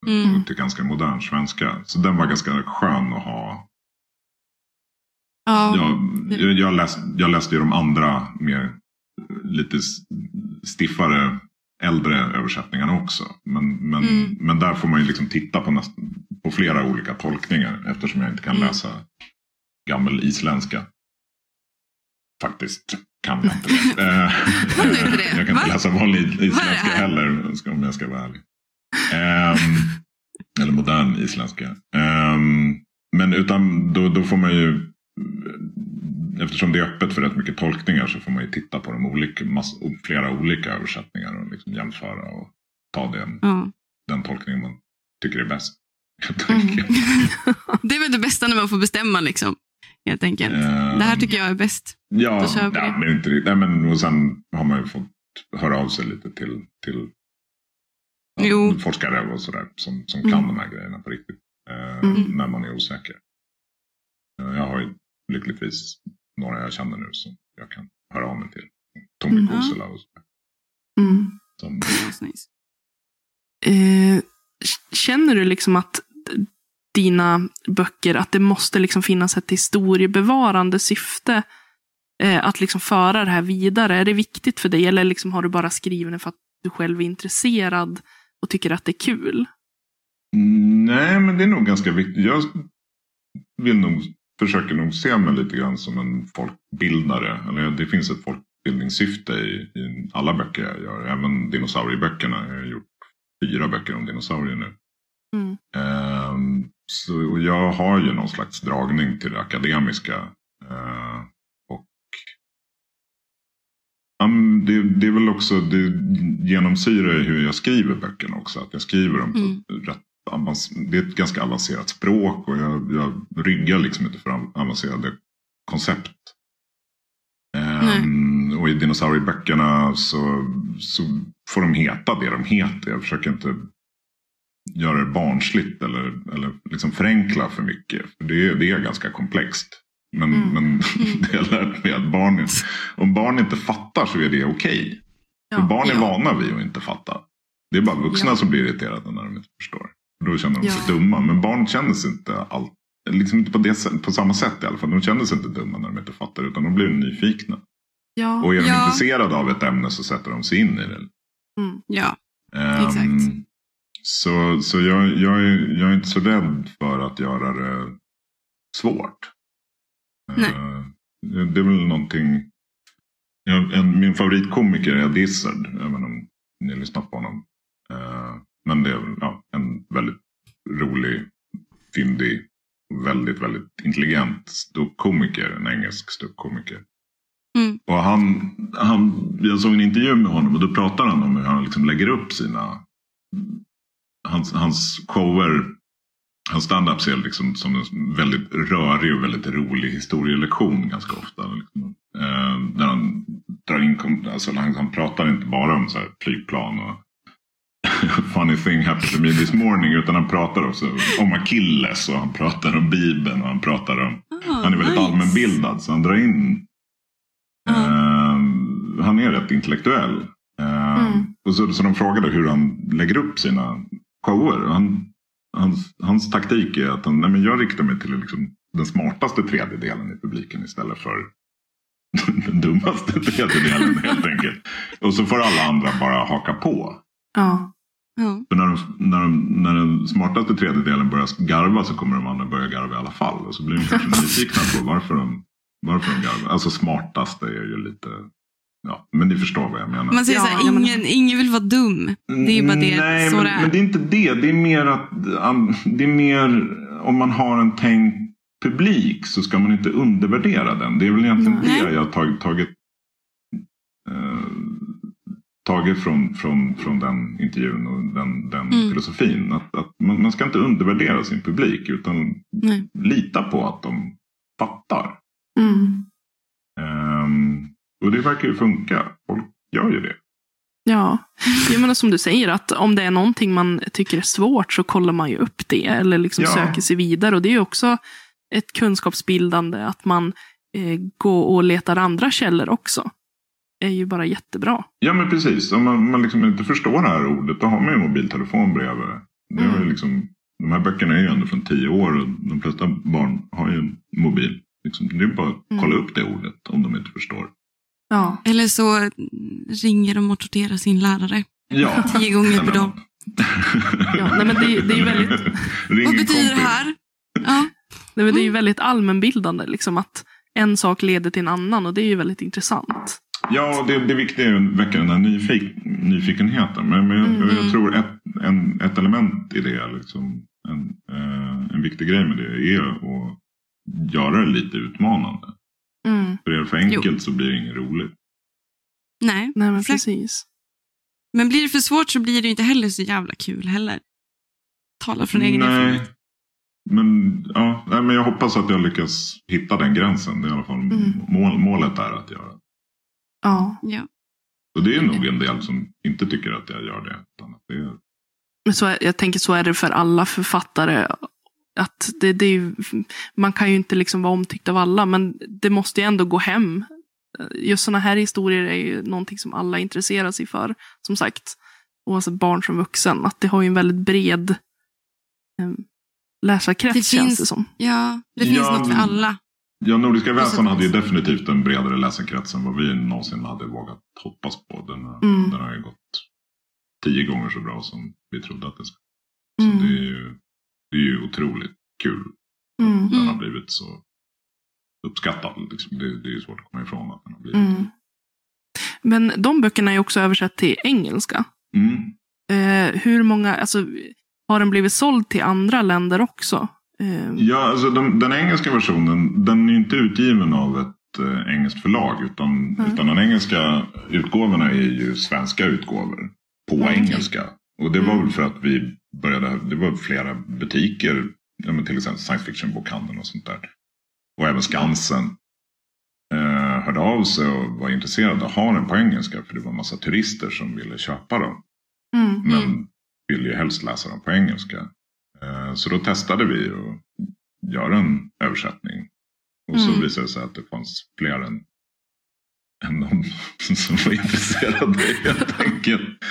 Mm. Till ganska modern svenska. Så den var ganska skön att ha. Ja. Jag, jag, jag, läst, jag läste ju de andra mer lite stiffare äldre översättningarna också. Men, men, Mm. men där får man ju liksom titta på, näst, på flera olika tolkningar. Eftersom jag inte kan Mm. läsa gammal isländska. Faktiskt kan jag inte Kan du inte det? [laughs] Jag kan inte Va? läsa vanlig isländska heller om jag ska vara ärlig. Ehm, [laughs] eller modern isländska. Ehm, men utan då, då får man ju Eftersom det är öppet för rätt mycket tolkningar så får man ju titta på de olika, mass, flera olika översättningar och liksom jämföra och ta den, Ja. den tolkning man tycker är bäst. [laughs] Mm. Det är väl det bästa när man får bestämma liksom. Helt enkelt. Ehm, Det här tycker jag är bäst. Ja, Då kör vi ja men inte. Nej, men, och sen har man ju fått höra av sig lite till, till ja, forskare och sådär som, som Mm. kan de här grejerna på riktigt. Eh, Mm. När man är osäker. Eh, jag har ju lyckligtvis några jag känner nu som jag kan höra av mig till. Tommy Mm. Kosela och så. Mm. Som. Eh, känner du liksom att dina böcker, att det måste liksom finnas ett historiebevarande syfte eh, att liksom föra det här vidare? Är det viktigt för dig eller liksom har du bara skrivit det för att du själv är intresserad och tycker att det är kul? Nej, men det är nog ganska viktigt. Jag vill nog, försöker nog se mig lite grann som en folkbildare. Eller det finns ett folkbildningssyfte i, i alla böcker jag gör. Även dinosaurieböckerna. Jag har gjort fyra böcker om dinosaurier nu. Mm. Ehm, så och jag har ju någon slags dragning till det akademiska. Eh, och det, det är väl också, det genomsyrar hur jag skriver böckerna också. Att jag skriver dem på Mm. rätt det är ett ganska avancerat språk och jag, jag ryggar liksom inte för av- avancerade koncept. Ehm, och i dinosaurieböckerna så, så får de heta det de heter. Jag försöker inte göra det barnsligt eller, eller liksom förenkla för mycket. För det, är- det är ganska komplext. Men, Mm. men [laughs] det har lärt mig att barn, om barn inte fattar så är det okej. För barn är Ja. vana vid att inte fatta. Det är bara vuxna Ja. som blir irriterade när de inte förstår. Då känner de sig Ja. dumma. Men barn känner sig inte allt, liksom inte på, det, på samma sätt i alla fall. De känner sig inte dumma när de inte fattar utan de blir nyfikna. Ja. Och är de Ja. intresserade av ett ämne så sätter de sig in i det. Mm. Ja. Ehm, Exakt. Så, så jag, jag, är, jag är inte så rädd för att göra det svårt. Nej. Eh, det, är väl någonting. Jag, en, min favoritkomiker är Ed Izzard. Även om ni har lyssnat på honom. Eh, men det är ja, en väldigt rolig, fyndig, väldigt, väldigt intelligent ståuppkomiker. En engelsk ståuppkomiker. Mm. Och han, han, jag såg en intervju med honom och då pratar han om hur han liksom lägger upp sina hans, hans shower, hans standup ser liksom som en väldigt rörig och väldigt rolig historielektion ganska ofta. Liksom. Eh, där han drar in, alltså han, han pratar inte bara om så här flygplan och [laughs] funny thing happened to me this morning. Utan han pratar också om Achilles och han pratar om Bibeln och han pratar om Ah, han är väldigt nice. allmänbildad så han drar in. Eh, han är rätt intellektuell. Eh, Mm. och så, så de frågade hur han lägger upp sina shower. Han, hans, hans taktik är att han, nej men jag riktar mig till liksom den smartaste tredjedelen i publiken istället för [laughs] den dummaste tredjedelen [laughs] helt enkelt. Och så får alla andra bara haka på. Ja. Ja. För när, de, när, de, när den smartaste tredjedelen börjar garva så kommer de andra börja garva i alla fall. Och så blir de kanske nyfikna på varför de, varför de garvar. Alltså smartaste är ju lite... Ja, men ni förstår vad jag menar. Man säger Ja, så här, jag menar- ingen, ingen vill vara dum. Det är bara det, Nej, så men, det är. men det är inte det. Det är mer att um, det är mer om man har en tänkt publik så ska man inte undervärdera den. Det är väl egentligen Nej. det jag har tagit, tagit, eh, tagit från, från, från den intervjun och den, den Mm. filosofin. Att, att man, man ska inte undervärdera sin publik utan Nej. lita på att de fattar. Mm. Ehm, och det verkar ju funka. Folk gör ju det. Ja, jag menar som du säger att om det är någonting man tycker är svårt så kollar man ju upp det eller liksom Ja. söker sig vidare. Och det är ju också ett kunskapsbildande att man eh, går och letar andra källor också. är ju bara jättebra. Ja men precis. Om man, man liksom inte förstår det här ordet då har man ju mobiltelefon bredvid. Det är Mm. ju liksom, de här böckerna är ju ändå från tio år och de flesta barn har ju en mobil. Liksom, det är bara att Mm. kolla upp det ordet om de inte förstår. Ja, Eller så mm, ringer de och torterar sin lärare. Ja. Tio gånger per dag. [laughs] Ja, nej, men det- det är väldigt- Ring Vad betyder det här? Ja. det, det är Mm. ju väldigt allmänbildande. Liksom att en sak leder till en annan och det är ju väldigt intressant. Ja, det, det viktiga är att väcka den här nyfik, nyfikenheten. Men, men jag, Mm. jag tror ett, en, ett element i det, liksom, en, eh, en viktig grej med det är att göra det lite utmanande. Mm. För är det för enkelt så blir det inget roligt. Nej. Nej, men precis. Men blir det för svårt så blir det inte heller så jävla kul heller. Tala från egen erfarenhet. Nej. Men, ja, nej, men jag hoppas att jag lyckas hitta den gränsen. Det är i alla fall Mm. mål, målet är att göra. Ja. Ja. Och det är nog en del som inte tycker att jag gör det. Utan att det är, Men så är, jag tänker så är det för alla författare. Att det, det är, man kan ju inte liksom vara omtyckt av alla, men det måste ju ändå gå hem. Just sådana här historier är ju någonting som alla intresserar sig för. Som sagt, oavsett barn som vuxen. Att det har ju en väldigt bred eh, läsarkrets Det känns finns- det som. ja, det finns Ja, något för alla. ja, Nordiska Och så väsen hade ju definitivt en bredare läsarkrets än vad vi någonsin hade vågat hoppas på. Den, har- Mm. den har ju gått tio gånger så bra som vi trodde att det skulle. Mm. Så det är, ju, det är ju otroligt kul Mm. att den har Mm. blivit så uppskattad. Liksom. Det, det är ju svårt att komma ifrån att den har blivit Mm. Men de böckerna är också översatt till engelska. Mm. Eh, hur många, alltså, har den blivit såld till andra länder också? Eh, Ja, alltså den, den engelska versionen den är ju inte utgiven av ett eh, engelskt förlag. Utan, Mm. utan de engelska utgåvorna är ju svenska utgåvor på Mm, engelska. Och det var Mm. väl för att vi började, det var flera butiker, till exempel science fiction-bokhandeln och sånt där. Och även Skansen. Eh, hörde av sig och var intresserade av att ha den på engelska. För det var en massa turister som ville köpa dem. mm. Men ville ju helst läsa dem på engelska. Eh, Så då testade vi att göra en översättning. Och så Mm. visade det sig att det fanns fler än, än de [laughs] som var intresserade helt enkelt.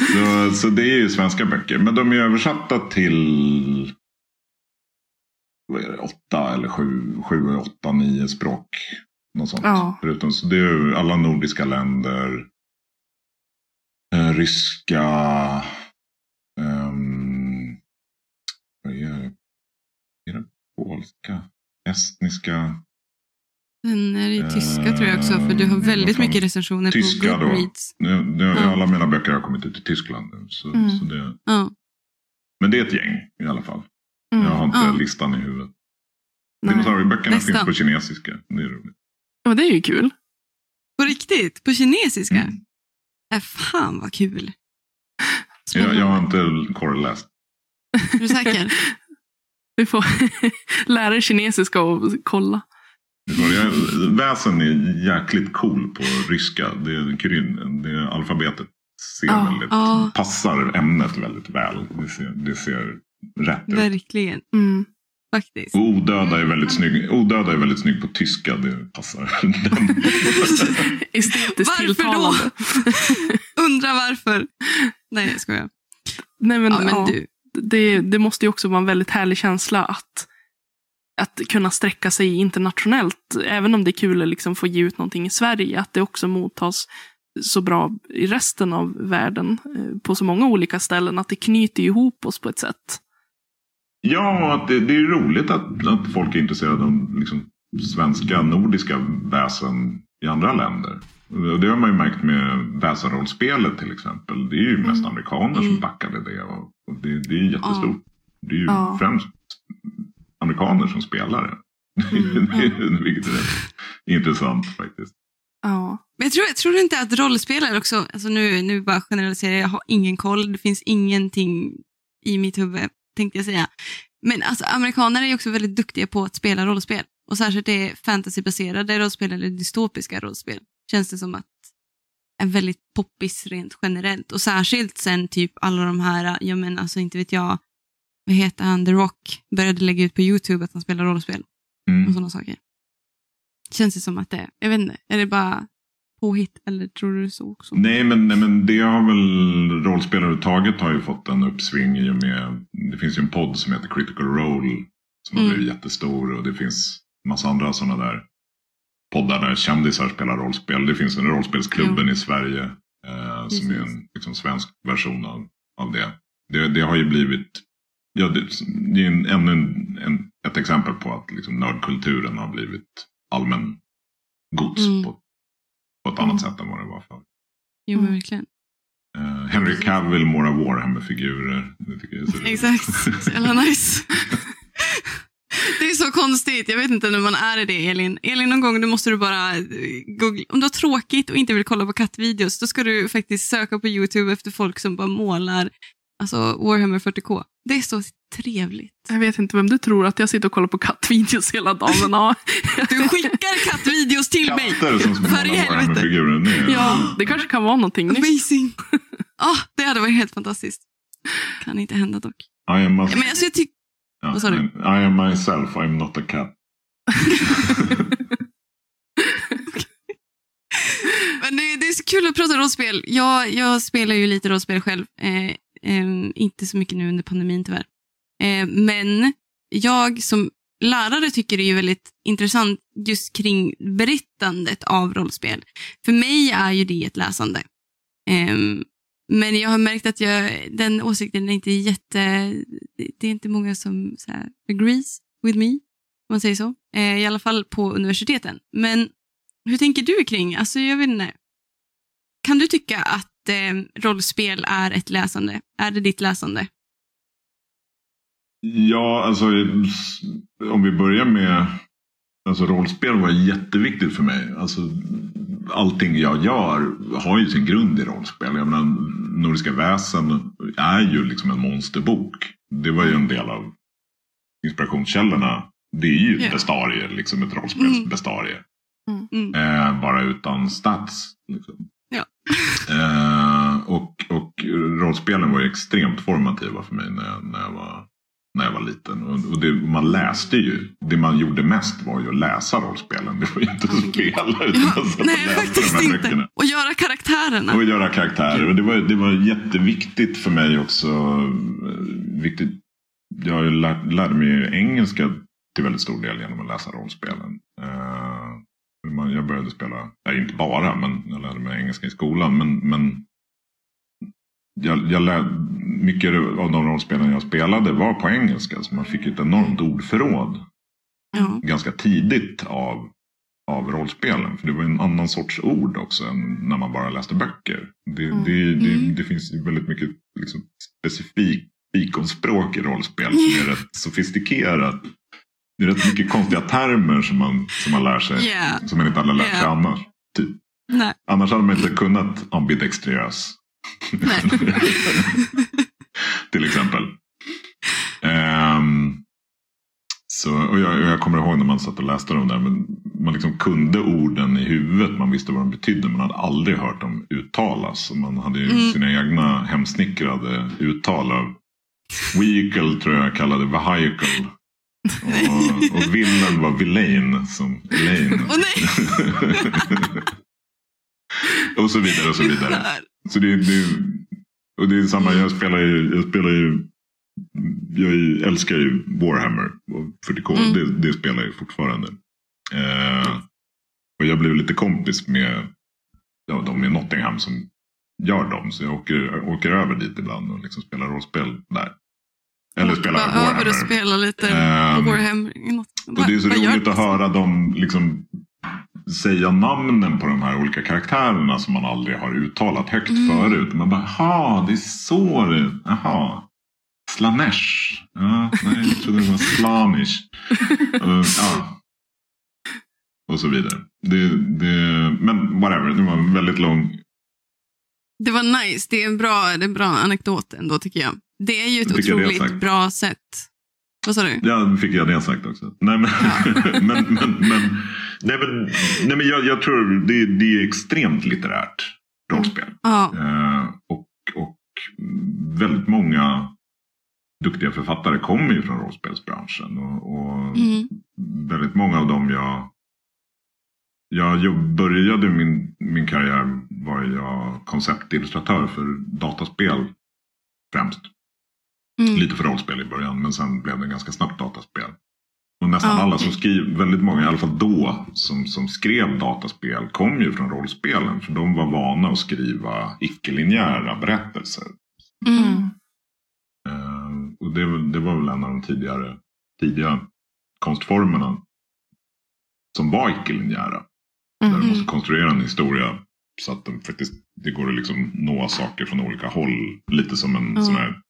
Så, så det är ju svenska böcker. Men de är översatta till är det, åtta eller sju, sju, åtta, nio språk. Något sånt. Ja. Förutom, så det är ju alla nordiska länder. eh, ryska... ehm, vad är det? Är det polska? Estniska? Den är i tyska tror jag också, för du har Eh, väldigt fan. mycket recensioner Tyska på då. Goodreads. Nu, nu, Ja. Alla mina böcker har kommit ut i Tyskland nu. Så, Mm. så det, Ja. men det är ett gäng i alla fall. Mm. Jag har inte Ja. listan i huvudet. Dinosaurieböckerna finns på kinesiska. Det är roligt. Ja, det är ju kul. På riktigt? På kinesiska? Mm. Äh, fan vad kul. Jag, jag har inte korreläst. Är du säker? [laughs] Vi får [laughs] lära dig kinesiska och kolla. Jag, väsen är jäkligt cool på ryska. Det, är kryn, det alfabetet ser Ja, väldigt, ja. passar ämnet väldigt väl. Det ser, det ser rätt ut. Verkligen, Mm. faktiskt. Och odöda är väldigt snygg. Odöda är väldigt snygg på tyska. Det passar den. [laughs] Estetiskt Varför då? tilltalande. [laughs] Undrar varför. Nej, jag skojar. Nej, men, Ja, men ja, du. det, det måste ju också vara en väldigt härlig känsla att, att kunna sträcka sig internationellt. Även om det är kul att liksom få ge ut någonting i Sverige. Att det också mottas så bra i resten av världen. eh, På så många olika ställen. Att det knyter ihop oss på ett sätt. Ja, det, det är roligt att, att folk är intresserade av liksom, svenska, nordiska väsen i andra länder. Och Det har man ju märkt med väsenrollspelet till exempel. Det är ju mest amerikaner som Mm. backade det. Och, det, det är jättestort. Det är ju Ja. främst amerikaner som spelar det. Mm, är, [laughs] vilket är intressant faktiskt. Ja. Men jag tror, jag tror inte att rollspelare också, alltså nu, nu bara generaliserar jag, jag har ingen koll, det finns ingenting i mitt huvud, tänkte jag säga. Men alltså amerikaner är också väldigt duktiga på att spela rollspel. Och särskilt det fantasybaserade rollspel eller dystopiska rollspel. Känns det som att är väldigt poppis rent generellt. Och särskilt sen typ alla de här, ja men alltså inte vet jag, vad heter han, The Rock, började lägga ut på YouTube att han spelar rollspel och Mm. sådana saker. Känns det som att det jag vet inte, är det bara påhitt eller tror du så också? Nej men, nej, men det har väl rollspel överhuvudtaget har ju fått en uppsving i och med. Det finns ju en podd som heter Critical Role. Som har Mm. blivit jättestor och det finns massa andra sådana där poddar där kändisar spelar rollspel. Det finns en rollspelsklubben i Sverige. Eh, som är en liksom, svensk version av, av det. det. Det har ju blivit. Ja, det, det är en, ännu en, en, ett exempel på att liksom, nördkulturen har blivit allmän gods Mm. på, på ett annat sätt än vad det var förr. Jo, men Mm. verkligen. Uh, Henry Cavill målar Warhammer-figurer. Det tycker jag är så. [laughs] Exakt, så jävla [laughs] nice. [laughs] Det är så konstigt. Jag vet inte när man är i det, Elin. Elin, någon gång då måste du bara eh, googla. Om du har tråkigt och inte vill kolla på kattvideos, då ska du faktiskt söka på YouTube efter folk som bara målar alltså Warhammer 40K. Det är så trevligt. Jag vet inte vem du tror att jag sitter och kollar på kattvideos hela dagen. Ja, [laughs] Du skickar kattvideos till mig. Katter som För i helvete. Är- ja, det kanske kan vara någonting nytt. Amazing. [laughs] Ah, det hade varit helt fantastiskt. Kan inte hända dock. I am, a, Men alltså, jag tycker... ja, vad sa du? I am myself, I am not a cat. [laughs] Men det, det är så kul att prata rollspel. Jag, jag spelar ju lite rollspel själv. Eh, Ehm, inte så mycket nu under pandemin tyvärr. Eh, men jag som lärare tycker det är väldigt intressant just kring berättandet av rollspel. För mig är ju det ett läsande. Eh, men jag har märkt att jag, den åsikten är inte jätte... Det är inte många som så här, agrees with me, om man säger så. Eh, I alla fall på universiteten. Men hur tänker du kring, alltså jag vet inte. Kan du tycka att eh, rollspel är ett läsande? Är det ditt läsande? Ja, alltså om vi börjar med Alltså rollspel var jätteviktigt för mig. Alltså, allting jag gör har ju sin grund i rollspel. Jag menar, Nordiska väsen är ju liksom en monsterbok. Det var ju en del av inspirationskällorna. Det är ju Ja. bestarier, liksom ett rollspelsbestarie. Mm. Eh, bara utan stats. Liksom. Eh, och, och rollspelen var ju extremt formativa för mig när jag, när jag, var, när jag var liten. Och, och det, man läste ju. Det man gjorde mest var ju att läsa rollspelen. Det var ju inte att spela utan Ja, att nej, läsa faktiskt de här inte. böckerna. Och göra karaktärerna. Och göra karaktärer. Och det, var, det var jätteviktigt för mig också. Viktigt. Jag lär, lärde mig engelska till väldigt stor del genom att läsa rollspelen. Eh, jag började spela, nej, inte bara, men jag lärde mig engelska i skolan. Men, men jag, jag lä, mycket av de rollspelen jag spelade var på engelska. Så man fick ett enormt ordförråd Ja. ganska tidigt av, av rollspelen. För det var en annan sorts ord också än när man bara läste böcker. Det, Mm. det, det, Mm. det finns väldigt mycket liksom, specifikt fikonspråk i rollspel som är [laughs] rätt sofistikerat. Det är rätt mycket konstiga termer som man, som man lär sig. Yeah. Som man inte hade lärt sig Yeah. annars. Typ. Nej. Annars hade man inte kunnat ambidextrös. Nej. [laughs] Till exempel. Ehm, så, och jag, jag kommer ihåg när man satt och läste dem där. Men man liksom kunde orden i huvudet. Man visste vad de betydde. Man hade aldrig hört dem uttalas. Och man hade ju Mm. sina egna hemsnickrade uttal av vehicle tror jag kallade vehicle. Och, och villain var villain som Elaine. Nej! och så vidare och så vidare. Så det, det, och det är samma, jag spelar ju, jag spelar ju jag älskar ju Warhammer och 40K. Mm. Det, det spelar jag fortfarande. Eh, och jag blev lite kompis med ja, de i Nottingham som gör dem. Så jag åker, åker över dit ibland och liksom spelar rollspel där. Eller spelar Bara över Warhammer. och spela lite Ehm, Warhammer. Och det är så Vad- roligt att höra dem liksom säga namnen på de här olika karaktärerna som man aldrig har uttalat högt Mm. förut. Man bara, jaha, det är så det Jaha. Slanesh. Ja, nej, jag trodde det var slamish. uh, [laughs] ja. Och så vidare. Det, det, men whatever, det var en väldigt lång. Det var nice. Det är en bra, det är en bra anekdot ändå tycker jag. Det är ju ett det otroligt bra sätt. Vad sa du? Ja, nu fick jag det sagt också. Nej, men, [laughs] men, men, men, nej, men, nej, men jag, jag tror det, det är extremt litterärt rollspel. Ja. Eh, och, och väldigt många duktiga författare kommer ju från rollspelsbranschen. Och, och Mm. väldigt många av dem jag... Jag började min, min karriär var jag konceptillustratör för dataspel främst. Mm. Lite för rollspel i början men sen blev det ganska snabbt dataspel. Och nästan Ja, alla som skriver, väldigt många i alla fall då, som, som skrev dataspel kom ju från rollspelen. För de var vana att skriva icke-linjära berättelser. Mm. Eh, och det, var- det var väl en av de tidigare, tidiga konstformerna som var icke-linjära. Där du Mm. måste konstruera en historia så att den faktiskt, det går att liksom nå saker från olika håll. Lite som en Ja. sån här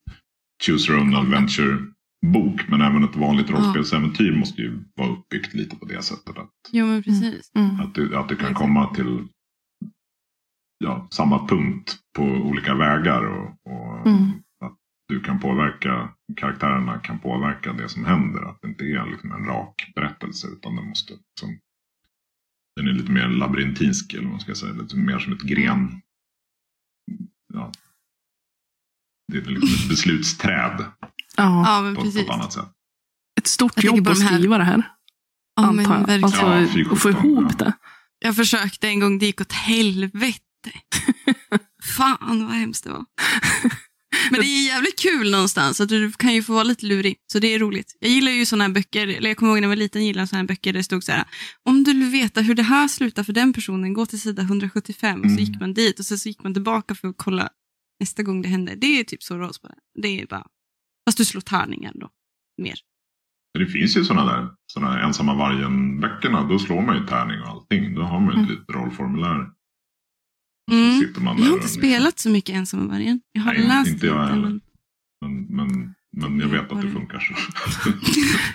Choose Your Own Adventure-bok. Men även ett vanligt rollspelsäventyr måste ju vara uppbyggt lite på det sättet. Att, Jo, men precis. Mm. att, du, att du kan komma till ja, samma punkt på olika vägar. Och, och Mm. att du kan påverka, karaktärerna kan påverka det som händer. Att det inte är liksom en rak berättelse. Utan den måste liksom, den är lite mer labyrintinsk. Eller vad man ska säga. Lite mer som ett gren. Ja. Det är liksom ett beslutsträd Ja, på, på precis. ett annat sätt. ett stort jobb på att de här- skriva det här. Ja, men antar jag. verkligen. Alltså, Ja, att få ihop ja. det. Jag försökte en gång, det gick åt helvete. [laughs] Fan vad hemskt det var. Men det är jävligt kul någonstans, att du kan ju få vara lite lurig. Så det är roligt. Jag gillar ju sådana här böcker, eller jag kommer ihåg när jag var liten gillade sådana här böcker där det stod så här. Om du vill veta hur det här slutar för den personen, gå till sida 175. Och så Mm. gick man dit och så, så gick man tillbaka för att kolla nästa gång det hände. Det är typ så rollspel. Det är bara, fast du slår tärningar då. Mer. Det finns ju sådana där såna här ensamma vargen-böckerna. Då slår man ju tärning och allting. Då har man ju ett Mm. litet rollformulär. Mm. Jag har där inte spelat så mycket ensam vargen. Jag har Nej, läst inte jag heller. men- Men, men, men jag vet att det funkar så.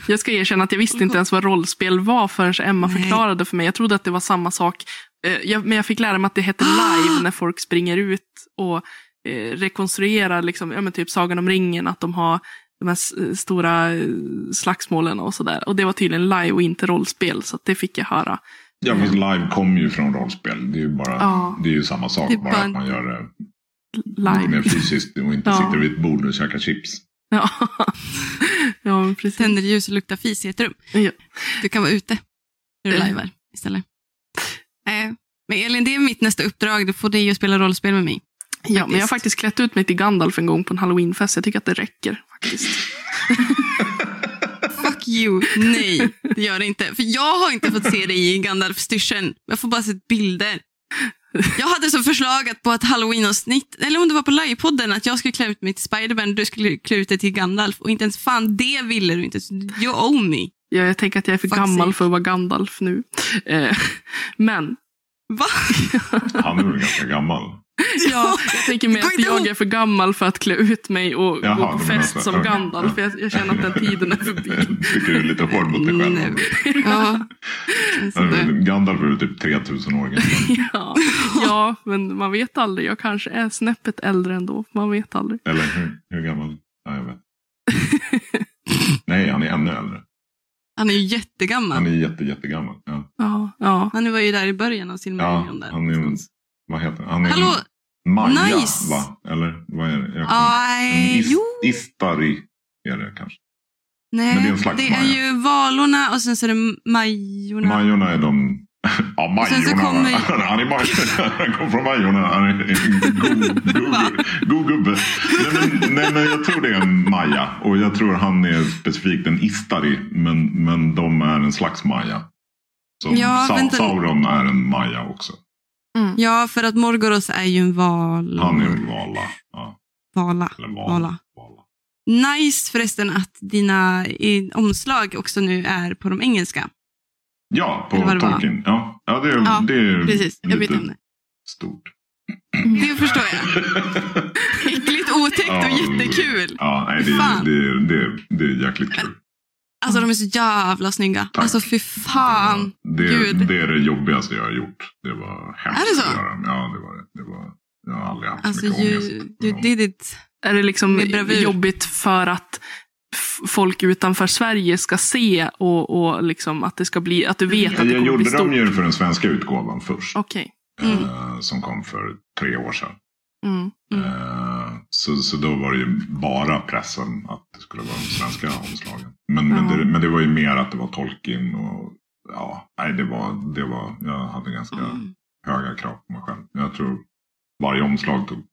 [laughs] Jag ska erkänna att jag visste inte ens vad rollspel var förrän Emma Nej. förklarade för mig. Jag trodde att det var samma sak. Eh, men jag fick lära mig att det heter [gasps] live när folk springer ut och eh, rekonstruerar liksom, ja, men typ Sagan om ringen. Att de har de här stora eh, slagsmålen och sådär. Och det var tydligen live och inte rollspel. Så att det fick jag höra. ja, fast live kommer ju från rollspel. Det är ju, bara, Ja. det är ju samma sak. Bara bara- att man gör det lite mer Live. fysiskt och inte [laughs] Ja. sitter vid ett bord och käkar chips. Ja, [laughs] ja precis. Tänder ljus och luktar fis i ett rum. Ja. Du kan vara ute när du Eh. lajvar istället. Eh, men Elin, det är mitt nästa uppdrag. Du får dig att spela rollspel med mig. Ja, men jag har Faktiskt. klätt ut mig till Gandalf en gång på en halloweenfest. Jag tycker att det räcker faktiskt. [laughs] Fuck you. Nej, det gör det inte. För jag har inte fått se dig i Gandalf-styrseln. Jag får bara sett bilder. Jag hade som förslag att på ett halloween-avsnitt, eller om det var på livepodden, att jag skulle klä ut mig till Spiderman och du skulle klä ut dig till Gandalf. Och inte ens fan det ville du inte. You owe me. Ja, jag tänker att jag är för Fuck gammal sake. för att vara Gandalf nu. Eh, [laughs] men Va? Han är väl ganska gammal. Ja, jag tänker mig att inte jag är för gammal för att klä ut mig och Jaha, gå på fest som Gandalf. ja. Jag, jag känner att den tiden är förbi. Tycker [laughs] du är lite hård mot dig själv? Nej. Ja. Gandalf är typ 3000 år gammal. [laughs] Ja. ja, men man vet aldrig. Jag kanske är snäppet äldre ändå. Man vet aldrig. Eller hur, hur gammal? Ja, jag vet. Nej, han är ännu äldre. Han är ju jättegammal. Han är jätte, jättegammal. Ja. Ja, ja. Han var ju där i början av sin Ja, million där. han är. Vad heter han? Är Hallå! Maja, nice. va? Eller vad är det? Jag Aj, Is- jo. Istari är det kanske. Nej, Men det är en slags det är maja. ju valorna och sen så är det Majorna. Majorna är de... [laughs] Ja, Majorna. kommer- [laughs] Han är Maj- Han kommer från Majorna. Han är en god gubbe. Nej men, nej men jag tror det är en Maja. Och jag tror han är specifikt en Istari. Men, men de är en slags Maja. Så Ja, Sa- vänta. Sauron är en Maja också. Ja, för att Morgoros är ju en val. Han är en Vala. Ja, Vala. eller Vala. Vala. Vala. Nice förresten att dina omslag också nu är på de engelska. Ja, på. Tolkien. Ja, ja, det är, Ja, det är Precis, jag vet lite om det. stort. Det förstår jag. [laughs] Äckligt otäckt och Ja, jättekul. Ja, nej, det, Fan. det, det, det, det är jäkligt kul. Alltså de är så jävla snygga. Tack. Alltså fy fan. Det, Gud. det är det jobbigaste jag har gjort. Det var hemskt Är det så? att göra. Ja, det var det. det var, jag har aldrig haft så Alltså mycket you, ångest. you did it. Är det liksom jobbigt för att folk utanför Sverige ska se och, och liksom att det ska bli, att du vet att det Jag kommer bli gjorde stort? dem ju för den svenska utgåvan först. Okej. Mm. eh, som kom för tre år sedan. Mm. Mm. Eh, så, så då var det ju bara pressen att det skulle vara de svenska omslagen. Men, men, det, men det var ju mer att det var Tolkien och ja, nej det var, det var, jag hade ganska Mm. höga krav på mig själv. Jag tror varje omslag tog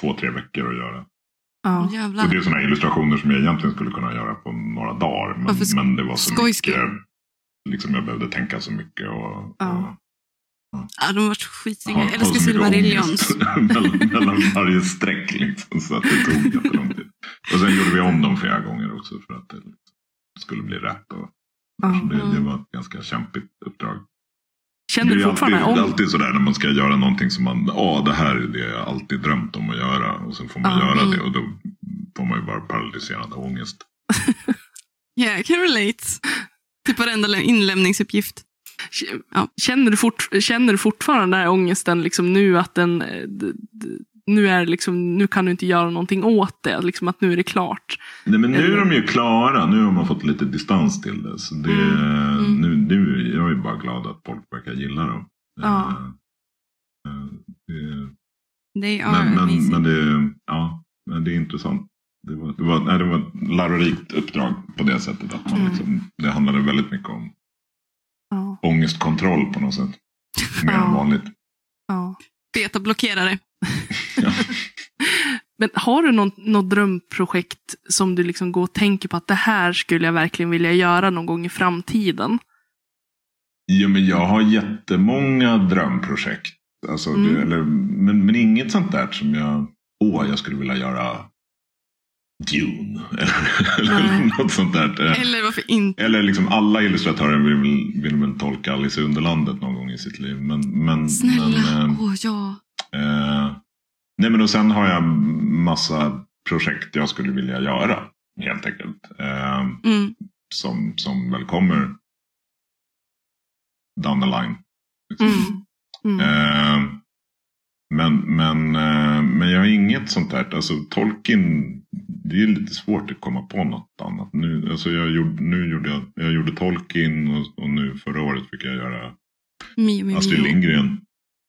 två, tre veckor att göra. Ja. Och det Jävlar. är sådana illustrationer som jag egentligen skulle kunna göra på några dagar. Men, men det var så mycket, liksom jag behövde tänka så mycket. Och, Ja. Ja, de har varit skitsnygga. Jag älskar ångest [laughs] [laughs] mellan, mellan varje streck. Liksom, så att det tog jättelång tid. Och sen gjorde vi om dem flera gånger också för att det skulle bli rätt. Och, Ja. så det, det var ett ganska kämpigt uppdrag. Känner det du är fortfarande alltid, om... alltid sådär när man ska göra någonting som man, ja det här är det jag alltid drömt om att göra. Och sen får man Ja. göra Mm. det och då får man ju bara paralyserande ångest. [laughs] Yeah, I can relate. Typ varenda lä- inlämningsuppgift. Ja. Känner, du fort, känner du fortfarande den här ångesten liksom nu att den... eh, Nu, är liksom, nu kan du inte göra någonting åt det, liksom att nu är det klart. Nej men nu är de ju klara. Nu har man fått lite distans till det. Så det Mm. Nu, nu, jag är bara glad att folk verkar gilla dem. Ja. Eh, eh, det, They are men, men, men, det, ja, men det är intressant. Det var, det, var, nej, det var ett lärorikt uppdrag på det sättet. Att man Mm. liksom, det handlade väldigt mycket om Ja. Ångestkontroll på något sätt. Mer Ja. än vanligt. Ja. Betablockerare. Ja. [laughs] Men har du något, något drömprojekt som du liksom går och tänker på att det här skulle jag verkligen vilja göra någon gång i framtiden? Ja, men jag har jättemånga drömprojekt. Alltså, Mm. det, eller, men, men inget sånt där som jag... Åh, jag skulle vilja göra Dune. [laughs] Eller, något sånt där. Eh, Eller varför inte? Eller liksom alla illustratörer vill, vill väl tolka Alice i Underlandet någon gång i sitt liv. Men, men, Snälla. Men, Åh ja. eh, eh, nej, men och sen har jag massa projekt jag skulle vilja göra. Helt enkelt. Eh, Mm. som, som väl kommer down the line. Liksom. Mm. Mm. Eh, men, men, eh, men jag har inget sånt där. Alltså Tolkien, det är lite svårt att komma på något annat. Nu, alltså jag, gjorde, nu gjorde jag, jag gjorde Tolkien och, och nu förra året fick jag göra Mio, Mio, Astrid. Lindgren.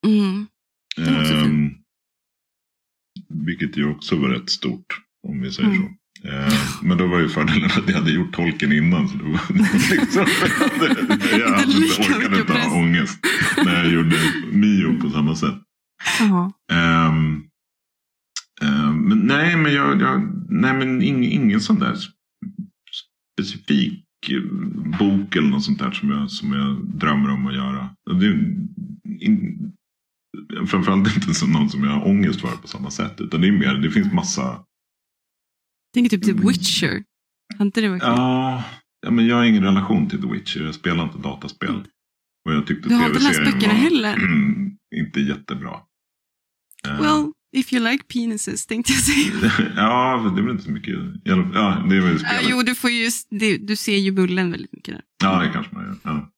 Mm. Ehm, vilket ju också var rätt stort, om vi säger Mm. så. Eh, men då var ju fördelen att jag hade gjort tolken innan. Så det var [laughs] liksom, [laughs] jag hade inte orkade inte ha ångest när jag gjorde Mio på samma sätt. Ja. Ehm, men nej, men jag, jag nej, men ing, ingen sån där specifik eh, bok eller något sånt där som jag, som jag drömmer om att göra. Det, in, framförallt inte som någon som jag har ångest för på samma sätt. Utan det är mer, det finns massa... Tänk typ The Witcher. Har inte det varit? Ja, ja, men jag har ingen relation till The Witcher. Jag spelar inte dataspel. Och jag tyckte Du har inte läst böckerna heller? [clears throat] inte jättebra. Eh, Well, if you like penises tänkte jag säga. [laughs] ja, det väl inte så mycket. Ja, det är väl Ja, spelet. jo, du, får ju, det, du ser ju bullen väldigt mycket där. Ja, det kanske man gör. Ja.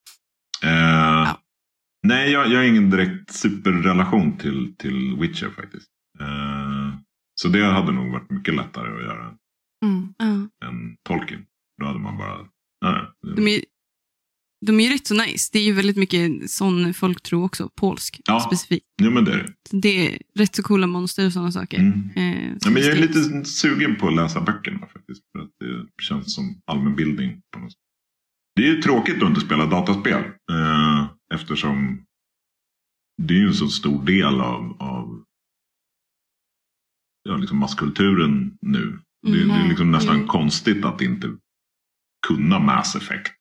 Eh, Nej, jag, jag har ingen direkt superrelation till, till Witcher faktiskt. Eh, så det hade nog varit mycket lättare att göra Mm. Ja. än Tolkien. Då hade man bara... Ja, De är, de är ju rätt så nice. Det är ju väldigt mycket sån folktro också. Polsk Ja. specifikt. ja men det är det. Det är rätt så coola monster och sådana saker. Mm. Eh, Ja, men jag är lite sugen på att läsa böckerna faktiskt. För att det känns som allmänbildning på något sätt. Det är ju tråkigt att inte spela dataspel. Eh, eftersom det är ju en så stor del av, av ja, liksom masskulturen nu. Det, det är Mm. liksom nästan Mm. konstigt att inte kunna Mass Effect.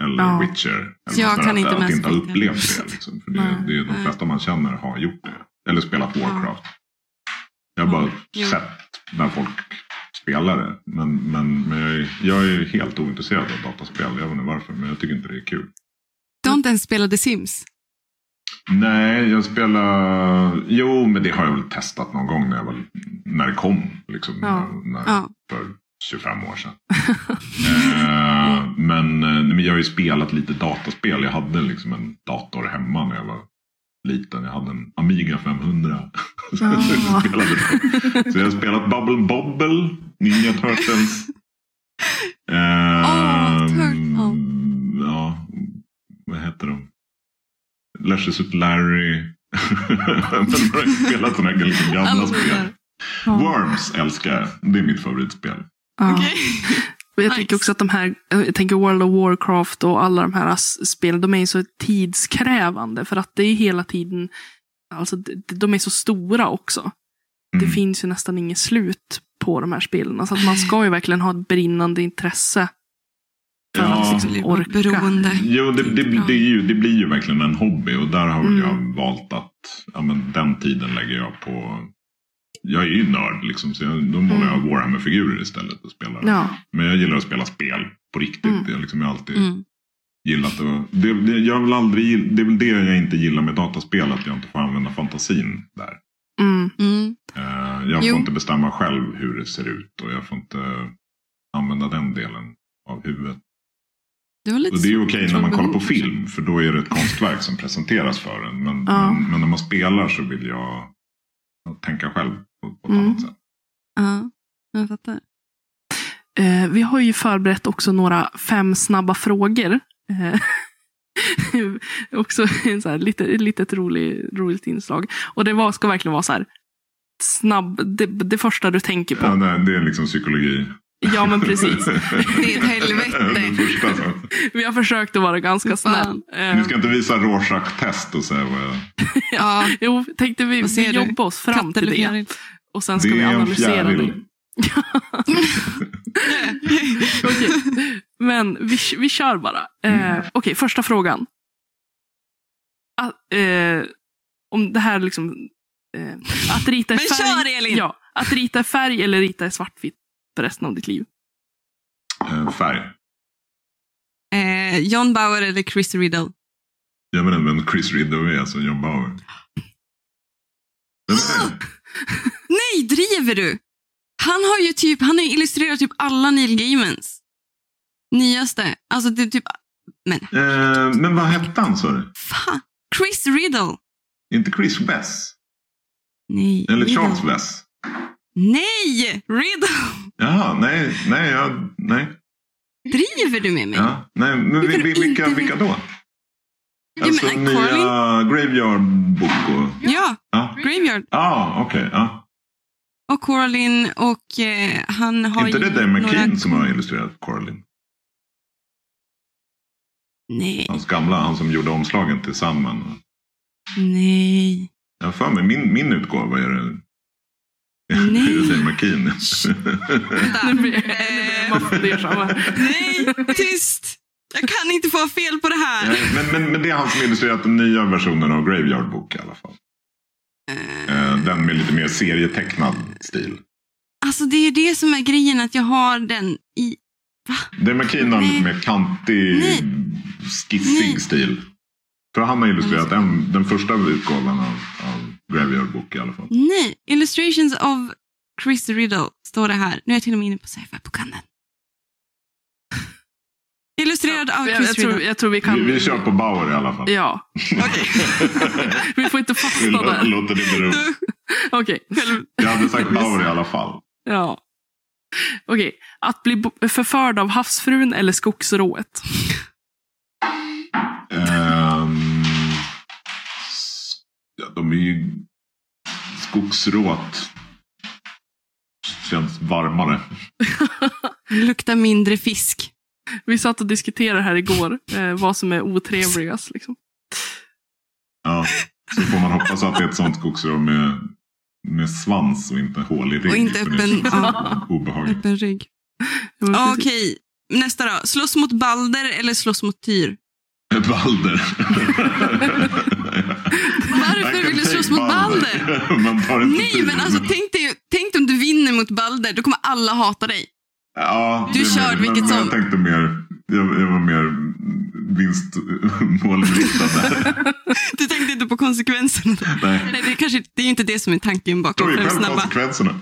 Eller Ja. Witcher. Eller Jag kan att, inte att inte ha upplevt det. Liksom. För det, Nej. det är de Nej. flesta man känner har gjort det. Eller spelat Ja. Warcraft. Jag har bara Jo. sett när folk spelar det. Men, men, men jag, är, jag är helt ointresserad av dataspel. Jag vet inte varför. Men jag tycker inte det är kul. Du har inte ens spelat The Sims? Nej, jag spelar... Jo, men det har jag väl testat någon gång när, jag var, när det kom. Liksom, Ja. när, när, Ja. För 25 år sedan. eh, men, eh, men jag har ju spelat lite dataspel. Jag hade liksom en dator hemma när jag var liten. Jag hade en Amiga 500. [laughs] Så jag Ah. spelade. Så jag har spelat Bubble Bobble, Ninja Turtles. Ehm, Tur- ja, vad heter de? Lashes with Larry. [laughs] Men jag har spelat sådana här liksom gamla spel. Worms älskar jag. Det är mitt favoritspel. Ja. [laughs] Och jag Nice. tycker också att de här, jag tänker World of Warcraft och alla de här spelen, de är så tidskrävande. För att det är hela tiden, alltså de, är så stora också. Det Mm. finns ju nästan inget slut på de här spelen. Så att man ska ju verkligen ha ett brinnande intresse. För Ja. att liksom orka. Beroende. Jo, det, det, det, är ju, det blir ju verkligen en hobby. Och där har Mm. jag valt att ja, men den tiden lägger jag på... Jag är ju nörd liksom. Så jag, då målar jag Warhammer-figurer istället och spelar. Mm. Ja. Men jag gillar att spela spel på riktigt. Mm. Jag, liksom, jag alltid Mm. gillat det. det, det jag vill aldrig, det är väl det jag inte gillar med dataspel. Att jag inte får använda fantasin där. Mm. Mm. Eh, jag får Jo. inte bestämma själv hur det ser ut. Och jag får inte använda den delen av huvudet. Det var lite Och det är okej när man kollar på film. För då är det ett konstverk som presenteras för en. Men, Ja. men, men när man spelar så vill jag tänka själv på, på ett Mm. annat sätt. Ja, jag fattar. Eh, vi har ju förberett också några fem snabba frågor. Eh, [laughs] också en så här, lite, litet rolig, roligt inslag. Och det var, ska verkligen vara så här snabb, det, det första du tänker på. Ja, nej, det är liksom psykologi. Ja, men precis. [laughs] Det är ett helvete. första. Vi har försökt att vara ganska snäll. Ni ska inte visa Rorschach-test och säga vad jag... Ja, [laughs] jo, tänkte vi, vi jobbar oss fram till det. Och sen ska Det vi analysera det. [laughs] Okej. Men vi, vi kör bara. Eh, Mm. Okej, första frågan. Att, eh, om det här liksom... Eh, att rita i Men färg. kör, Elin! Ja, att rita i färg eller rita i svartvitt för resten av ditt liv. Eh, färg. Eh, John Bauer eller Chris Riddle? Jag inte vem Chris Riddle är, alltså John Bauer. [gasps] Nej, driver du? Han har ju typ, han har illustrerat typ alla Neil Gaimans. Nyaste. Alltså det är typ, men Eh, men vad hette han sa du? fan. Chris Riddle. Inte Chris Wess? Nej. Eller Riddle. Charles Wess? Nej, Riddle. Jaha, nej, nej, jag, nej. Driver du med mig? Ja, nej men vi, Vilka vi, vilka, inte- vilka då? Alltså men, nya Coraline? Graveyard Book och... Ja, Ja, Graveyard. ah, okej. ja. Och Coraline och eh, han har Inte det Dave McKean några... som har illustrerat Coraline? Nej, Hans gamla, han som gjorde omslagen till Sandman. nej. Jag för mig, min, min utgåva är det... Nej. det Dave McKean. Nu blir jag ännu mer Eh, fundersam här. Nej, tyst! Jag kan inte få fel på det här. Nej, men, men, men det är han som illustrerat den nya versionen av Graveyard Book i alla fall. Eh, den med lite mer serietecknad stil. Alltså det är det som är grejen, att jag har den i... Det är McKinnon Nej. med kantig, Nej. skissig Nej. stil. För han har illustrerat en, den första utgåvan av, av Graveyard Book i alla fall. Nej, Illustrations of Chris Riddle står det här. Nu är jag till och med inne på sci-fi-bokhandeln. [laughs] Illustrerad av jag, Chris jag, tror, Riddle. jag tror vi kan... Vi, vi kör på Bauer i alla fall. Ja. [laughs] [laughs] vi får inte fastna där. låter det bero. Okej. Jag hade sagt Bauer i alla fall. Ja. Okej. Att bli förförd av havsfrun eller skogsrået? S- ja, de är ju skogsråt. Känns varmare. [laughs] Luktar mindre fisk. Vi satt och diskuterade här igår eh, vad som är otrevligast. Liksom. Ja. Så får man hoppas att det är ett sånt skogsrå med, med svans och inte hål i rygg. Och inte öppen- känns ja. Obehagligt. Öppen rygg. Okej, nästa då. Slåss mot Balder eller slåss mot Tyr? [laughs] Balder. [laughs] Varför vill du slåss mot Balder? [laughs] Inte Nej, men alltså tänk dig, tänk dig om du vinner mot Balder. Då kommer alla hata dig. Ja, Du kör mer- vilket men, som. Jag tänkte mer, jag, jag var mer vinstmålinriktad [laughs] där. [laughs] Du tänkte inte på konsekvenserna. Nej. Nej, det, är kanske, det är ju inte det som är tanken Ta bakom ju fem själv snabba. konsekvenserna.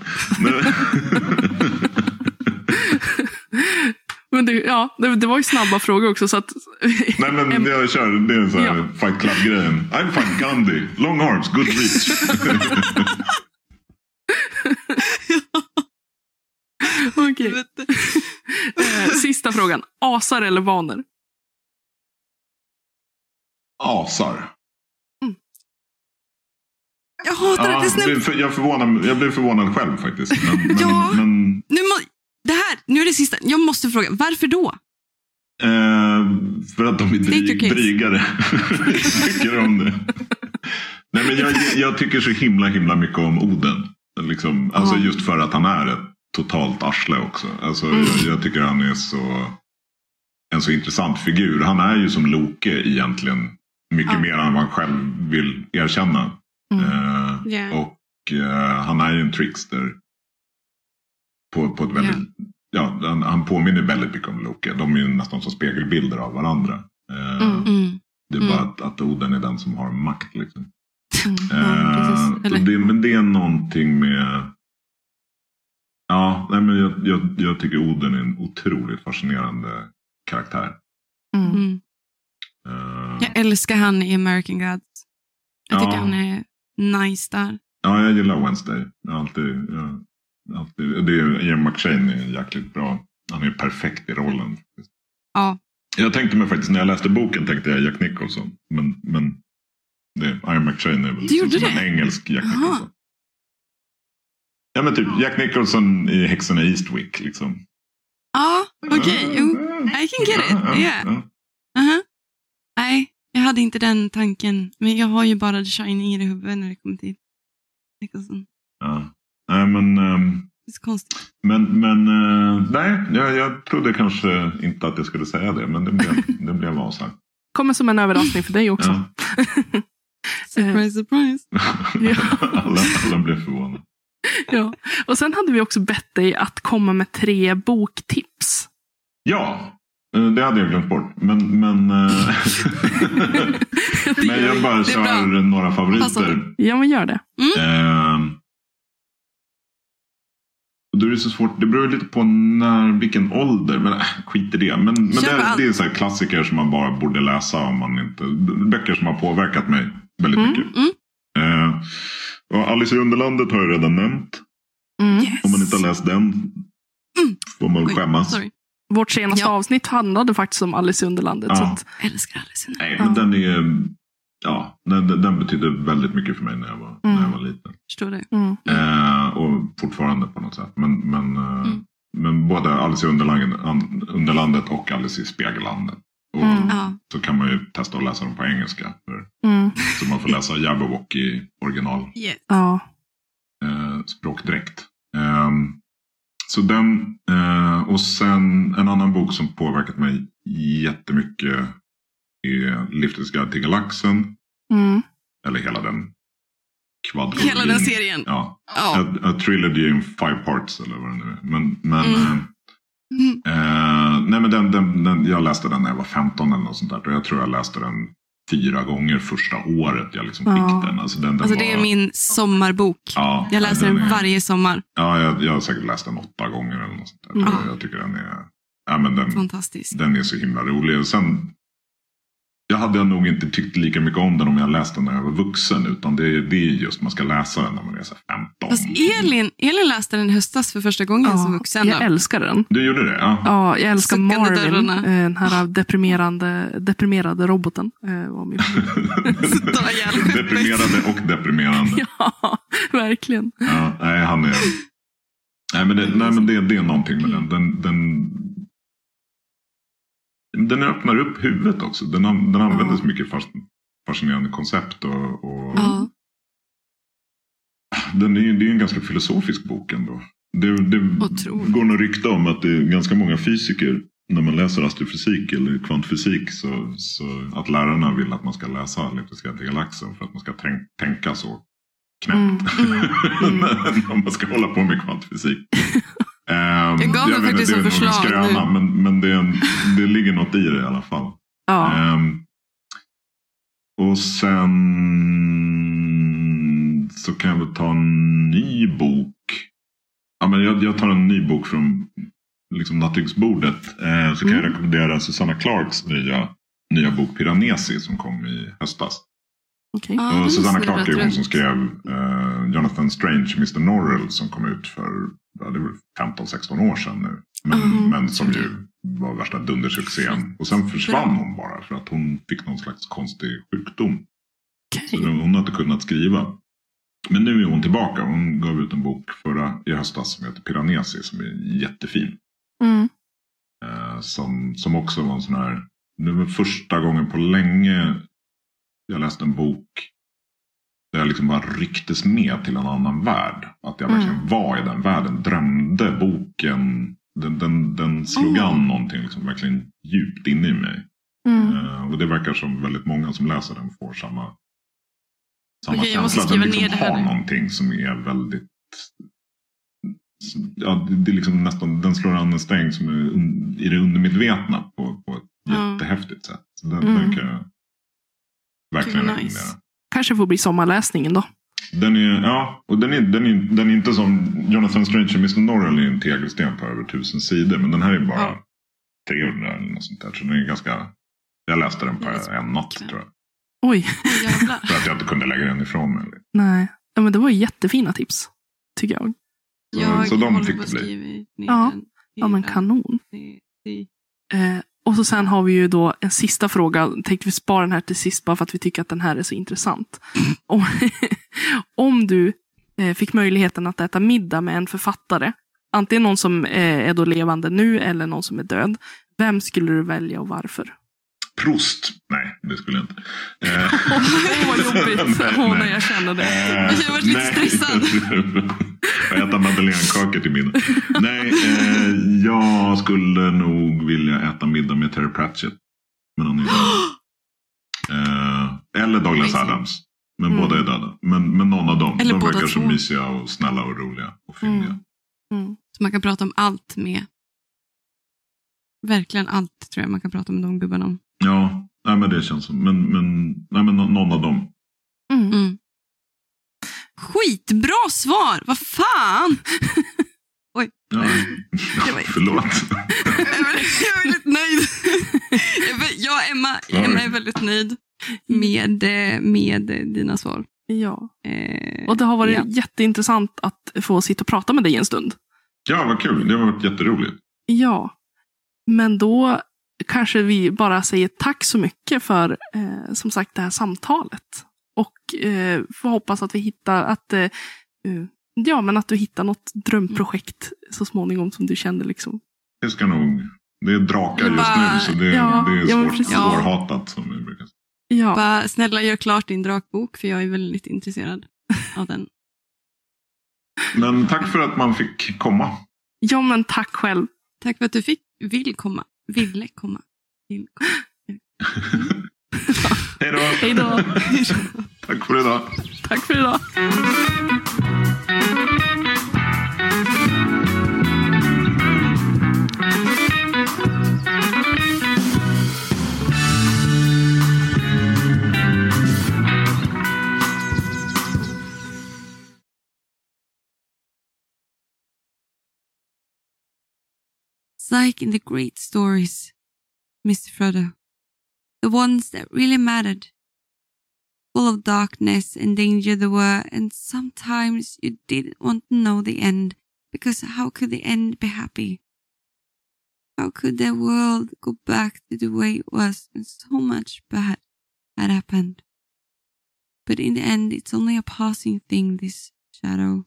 Men det, ja, det, det var ju snabba frågor också. Så att, Nej men En- jag kör, det är så här Ja. fight club-grejen. I'm fine Gandhi, long arms, good reach. [laughs] Okej. [laughs] Eh, sista frågan. Asar eller vaner? Asar. Jag hatar Ja, det för, jag, förvånar, jag blev förvånad själv faktiskt. Men, men, Ja. men Nu, må, det här, nu är det sista. Jag måste fråga, varför då? Eh, för att de är dryg, drygare. [laughs] tycker om det. Nej, men jag, jag tycker så himla himla mycket om Oden. Liksom, alltså. Just för att han är ett totalt arsle också. Alltså, Mm. jag, jag tycker han är så en så intressant figur. Han är ju som Loke egentligen. Mycket Ja. mer än vad han själv vill erkänna. Mm. Eh, Ja. Och eh, han är ju en trickster. På, på ett väldigt, ja. han, han påminner väldigt mycket om Loke. De är ju nästan som spegelbilder av varandra. Eh, Mm. Mm. Det är Mm. bara att, att Oden är den som har makt. Liksom. Mm. Ja, precis. Eh, så det, men det är någonting med... Ja, nej, men jag, jag, jag tycker Oden är en otroligt fascinerande karaktär. Eh, Jag älskar han i American Gods. Jag tycker Ja. han är nice där. Ja, jag gillar Wednesday. Jag har alltid, jag, alltid, det är, Ian McShane är jäkligt bra. Han är perfekt i rollen. Ja. Jag tänkte mig faktiskt, när jag läste boken tänkte jag Jack Nicholson. Men, men det, Ian McShane är väl gjorde som det? en engelsk Jack. Nicholson. Ja men typ Jack Nicholson i Häxorna i Eastwick liksom. Ja, okej. jo. I can get it. Yeah. ja. Aha. Nej, jag hade inte den tanken. Men jag har ju bara The Shining i huvudet när det kommer till Nicholson. Ja. Nej men, Det är så konstigt. men, men eh, nej, jag, jag trodde kanske inte att jag skulle säga det. Men det blev, [laughs] det blev Vasa. Kommer som en överraskning för dig också. Ja. [laughs] Surprise, surprise. [laughs] alla, alla blev förvånade. Ja. Och sen hade vi också bett dig att komma med tre boktips. Ja, eh, det hade jag glömt bort. Men, men, eh, men jag bara kör några favoriter. Ja, men gör det. Ehm, då är det så svårt. Det beror lite på när, vilken ålder. Men äh, skit i det. Men, men det, allt. det är så här klassiker som man bara borde läsa. om man inte Böcker som har påverkat mig väldigt Mm, mycket. mm. Ehm, och Alice i Underlandet har jag redan nämnt. Mm. Yes. Om man inte har läst den får man väl Oj, skämmas. Sorry. Vårt senaste Ja. avsnitt handlade faktiskt om Alice i Underlandet. Ja. Så att, Älskar Alice. Nej, Ja. men den är... Ja, den, den betyder väldigt mycket för mig när jag var, när jag var liten. Förstår det. mm. Eh, och fortfarande på något sätt. Men, men, eh, Mm. men både Alice i Underlandet, an- Underlandet och Alice i Spegellandet. Och Mm. Ja. Så kan man ju testa att läsa dem på engelska. För, Mm. så man får läsa Jabberwocky original Yes. Ja. eh, språkdräkt. Ehm, så den eh, och sen en annan bok som påverkat mig jättemycket är Liftets guide till galaxen. Mm. Eller hela den kvadrilogi. Hela den serien. Ja. Ja. A, a trilogy in five parts eller vad det nu är. Men, men, Mm. eh, Mm. eh, nej, men den, den, den, jag läste den när jag var 15 eller något sånt där. Och jag tror jag läste den fyra gånger första året jag liksom fick Ja. den. Alltså, den, den Alltså det är min sommarbok. Ja, Jag läser den är- varje sommar. Ja, jag, jag har säkert läst den åtta gånger eller något sånt där. Mm. Jag, tycker den är, ja, men den, Fantastiskt. den är så himla rolig. Och sen, jag hade nog inte tyckt lika mycket om den om jag läste den när jag var vuxen. Utan det, det är just man ska läsa den när man är så här 15. Fast Elin, Elin läste den i höstas för första gången som vuxen. jag älskar den. Du gjorde det? Ja. Ja, jag älskar Suckande Marvin, dörrarna. eh, den här deprimerande, deprimerade roboten. eh, var min. [laughs] Deprimerade och deprimerande. [laughs] ja, verkligen. Ja, nej, han är... Nej, men det, nej, men det, det är någonting med den. Den, den, den öppnar upp huvudet också. Den, den använder så mycket fas- fascinerande koncept. Och, och den är, det är ju en ganska filosofisk bok ändå. Det, det går något rykte om att det är ganska många fysiker när man läser astrofysik eller kvantfysik så, så att lärarna vill att man ska läsa elliptiska galaxen för att man ska tänk, tänka så knäppt. Mm. Mm. [laughs] Om man ska hålla på med kvantfysik. [laughs] Ehm, Jag gav mig faktiskt som förslag skröna, nu. men, men det, en, det ligger något i det i alla fall. Ja. Ehm, och sen så kan jag väl ta en ny bok. Ja, men jag, jag tar en ny bok från liksom, nattduksbordet. Eh, så kan jag Mm. rekommendera Susanna Clarks nya, nya bok Piranesi som kom i höstas. Ja, den och Susanna Clark är hon som skrev eh, Jonathan Strange, Mr. Norrell som kom ut för ja, det var 15-16 år sedan nu. Men, Mhm. men som ju var värsta dundersuccén. Och sen försvann hon bara för att hon fick någon slags konstig sjukdom. Så Okej. hon har inte kunnat skriva. Men nu är hon tillbaka. Hon gav ut en bok förra i höstas som heter Piranesi som är jättefin. Mm. Eh, som, som också var en sån här. Det var första gången på länge jag läste en bok. Där jag liksom bara rycktes med till en annan värld. Att jag Mm. verkligen var i den världen. Drömde boken. Den, den, den slog Mm. an någonting liksom verkligen djupt inne i mig. Mm. Eh, och det verkar som väldigt många som läser den får samma, samma måste känsla. Den skriva liksom har någonting som är väldigt... Ja, det, är liksom nästan, den slår an en sträng som är i det undermedvetna på, på ett Ja. jättehäftigt sätt. Så den, Mm. den kan jag verkligen nice. rekommendera. Kanske får bli sommarläsningen då. Den är, ja, och den är, den, är, den är inte som Jonathan Strange och Mr. Norrell är en tegelsten på över tusen sidor. Men den här är bara Ja. 300 eller något sånt där. Så den är ganska... Jag läste den på en natt tror jag. Oj. För att jag inte kunde lägga den ifrån mig. nej. Ja, men det var ju jättefina tips. Tycker jag. Så- Jag så de fick det bli. Ja. Ja, men kanon. Det- det- Eh, och så sen har vi ju då en sista fråga. Tänkte vi spara den här till sist bara för att vi tycker att den här är så intressant. [laughs] om, [laughs] om du eh, fick möjligheten att äta middag med en författare, antingen någon som eh, är då levande nu eller någon som är död. Vem skulle du välja och varför? Prost! Nej, det skulle jag inte. Eh, Åh, vad jobbigt. [laughs] Åh, nej. jag känner det. Eh, Jag varit lite stressad. [laughs] Jag äta madeleinekakor till middag. Nej, eh, jag skulle nog vilja äta middag med Terry Pratchett. Men han är. Eh, eller Douglas. Adams. Men Mm. båda är döda. Men, men någon av dem. Eller de verkar så mysiga och snälla och roliga. Och fyndiga. Mm. Mm. Så man kan prata om allt med. Verkligen allt tror jag man kan prata med de gubbarna om. Ja, nej, men det känns som. Men, men, nej, men nå- någon av dem. Mm. Mm. Skitbra svar! Vad fan! [laughs] Ja. Det var- Förlåt. jag är väldigt nöjd. Jag och Emma, Emma är väldigt nöjd med, eh, med eh, dina svar. Ja. Eh, Och det har varit ja. jätteintressant att få sitta och prata med dig en stund. Ja, vad kul. Det har varit jätteroligt. Ja. Men då kanske vi bara säger tack så mycket för eh, som sagt det här samtalet. Och eh, får hoppas att vi hittar att eh, eh, Ja, men att du hittar något drömprojekt så småningom som du känner liksom. Det ska nog... Det är drakar just bara- nu så det, Ja, det är ja, svårt, precis. svårhatat som vi brukar säga. Ja, Bara, snälla gör klart din drakbok för jag är väldigt intresserad av den. Men tack för att man fick komma. ja men tack själv. Tack för att du fick, vill komma, ville komma. Vill komma. [laughs] Hej då. Hej då. Tack för idag. Tack för idag. It's like in the great stories, Mr. Frodo. The ones that really mattered. Full of darkness and danger they were, and sometimes you didn't want to know the end, because how could the end be happy? How could the world go back to the way it was when so much bad had happened? But in the end, it's only a passing thing, this shadow.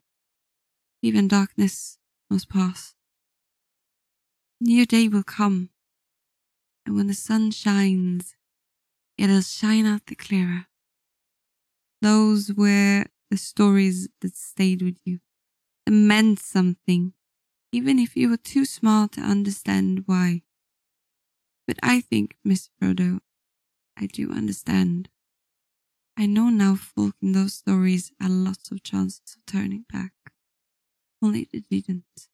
Even darkness must pass. New day will come, and when the sun shines, it'll shine out the clearer. Those were the stories that stayed with you, that meant something, even if you were too small to understand why. But I think, Miss Frodo, I do understand. I know now folk in those stories had lots of chances of turning back, only they didn't.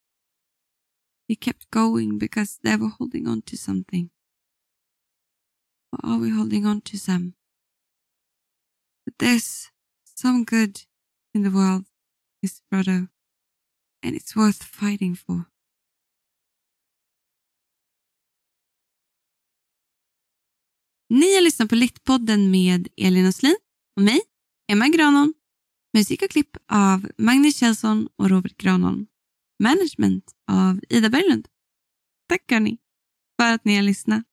They kept going because they were holding on to something. What are we holding on to, Sam? But there's some good in the world, Mr. Frodo, and it's worth fighting for. Ni har lyssnat på Littpodden med Elin Oslin och mig, Emma Granholm. Musik och klipp av Magnus Kjellson och Robert Granholm. Management av Ida Berglund. Tack hörni för att ni har lyssnat.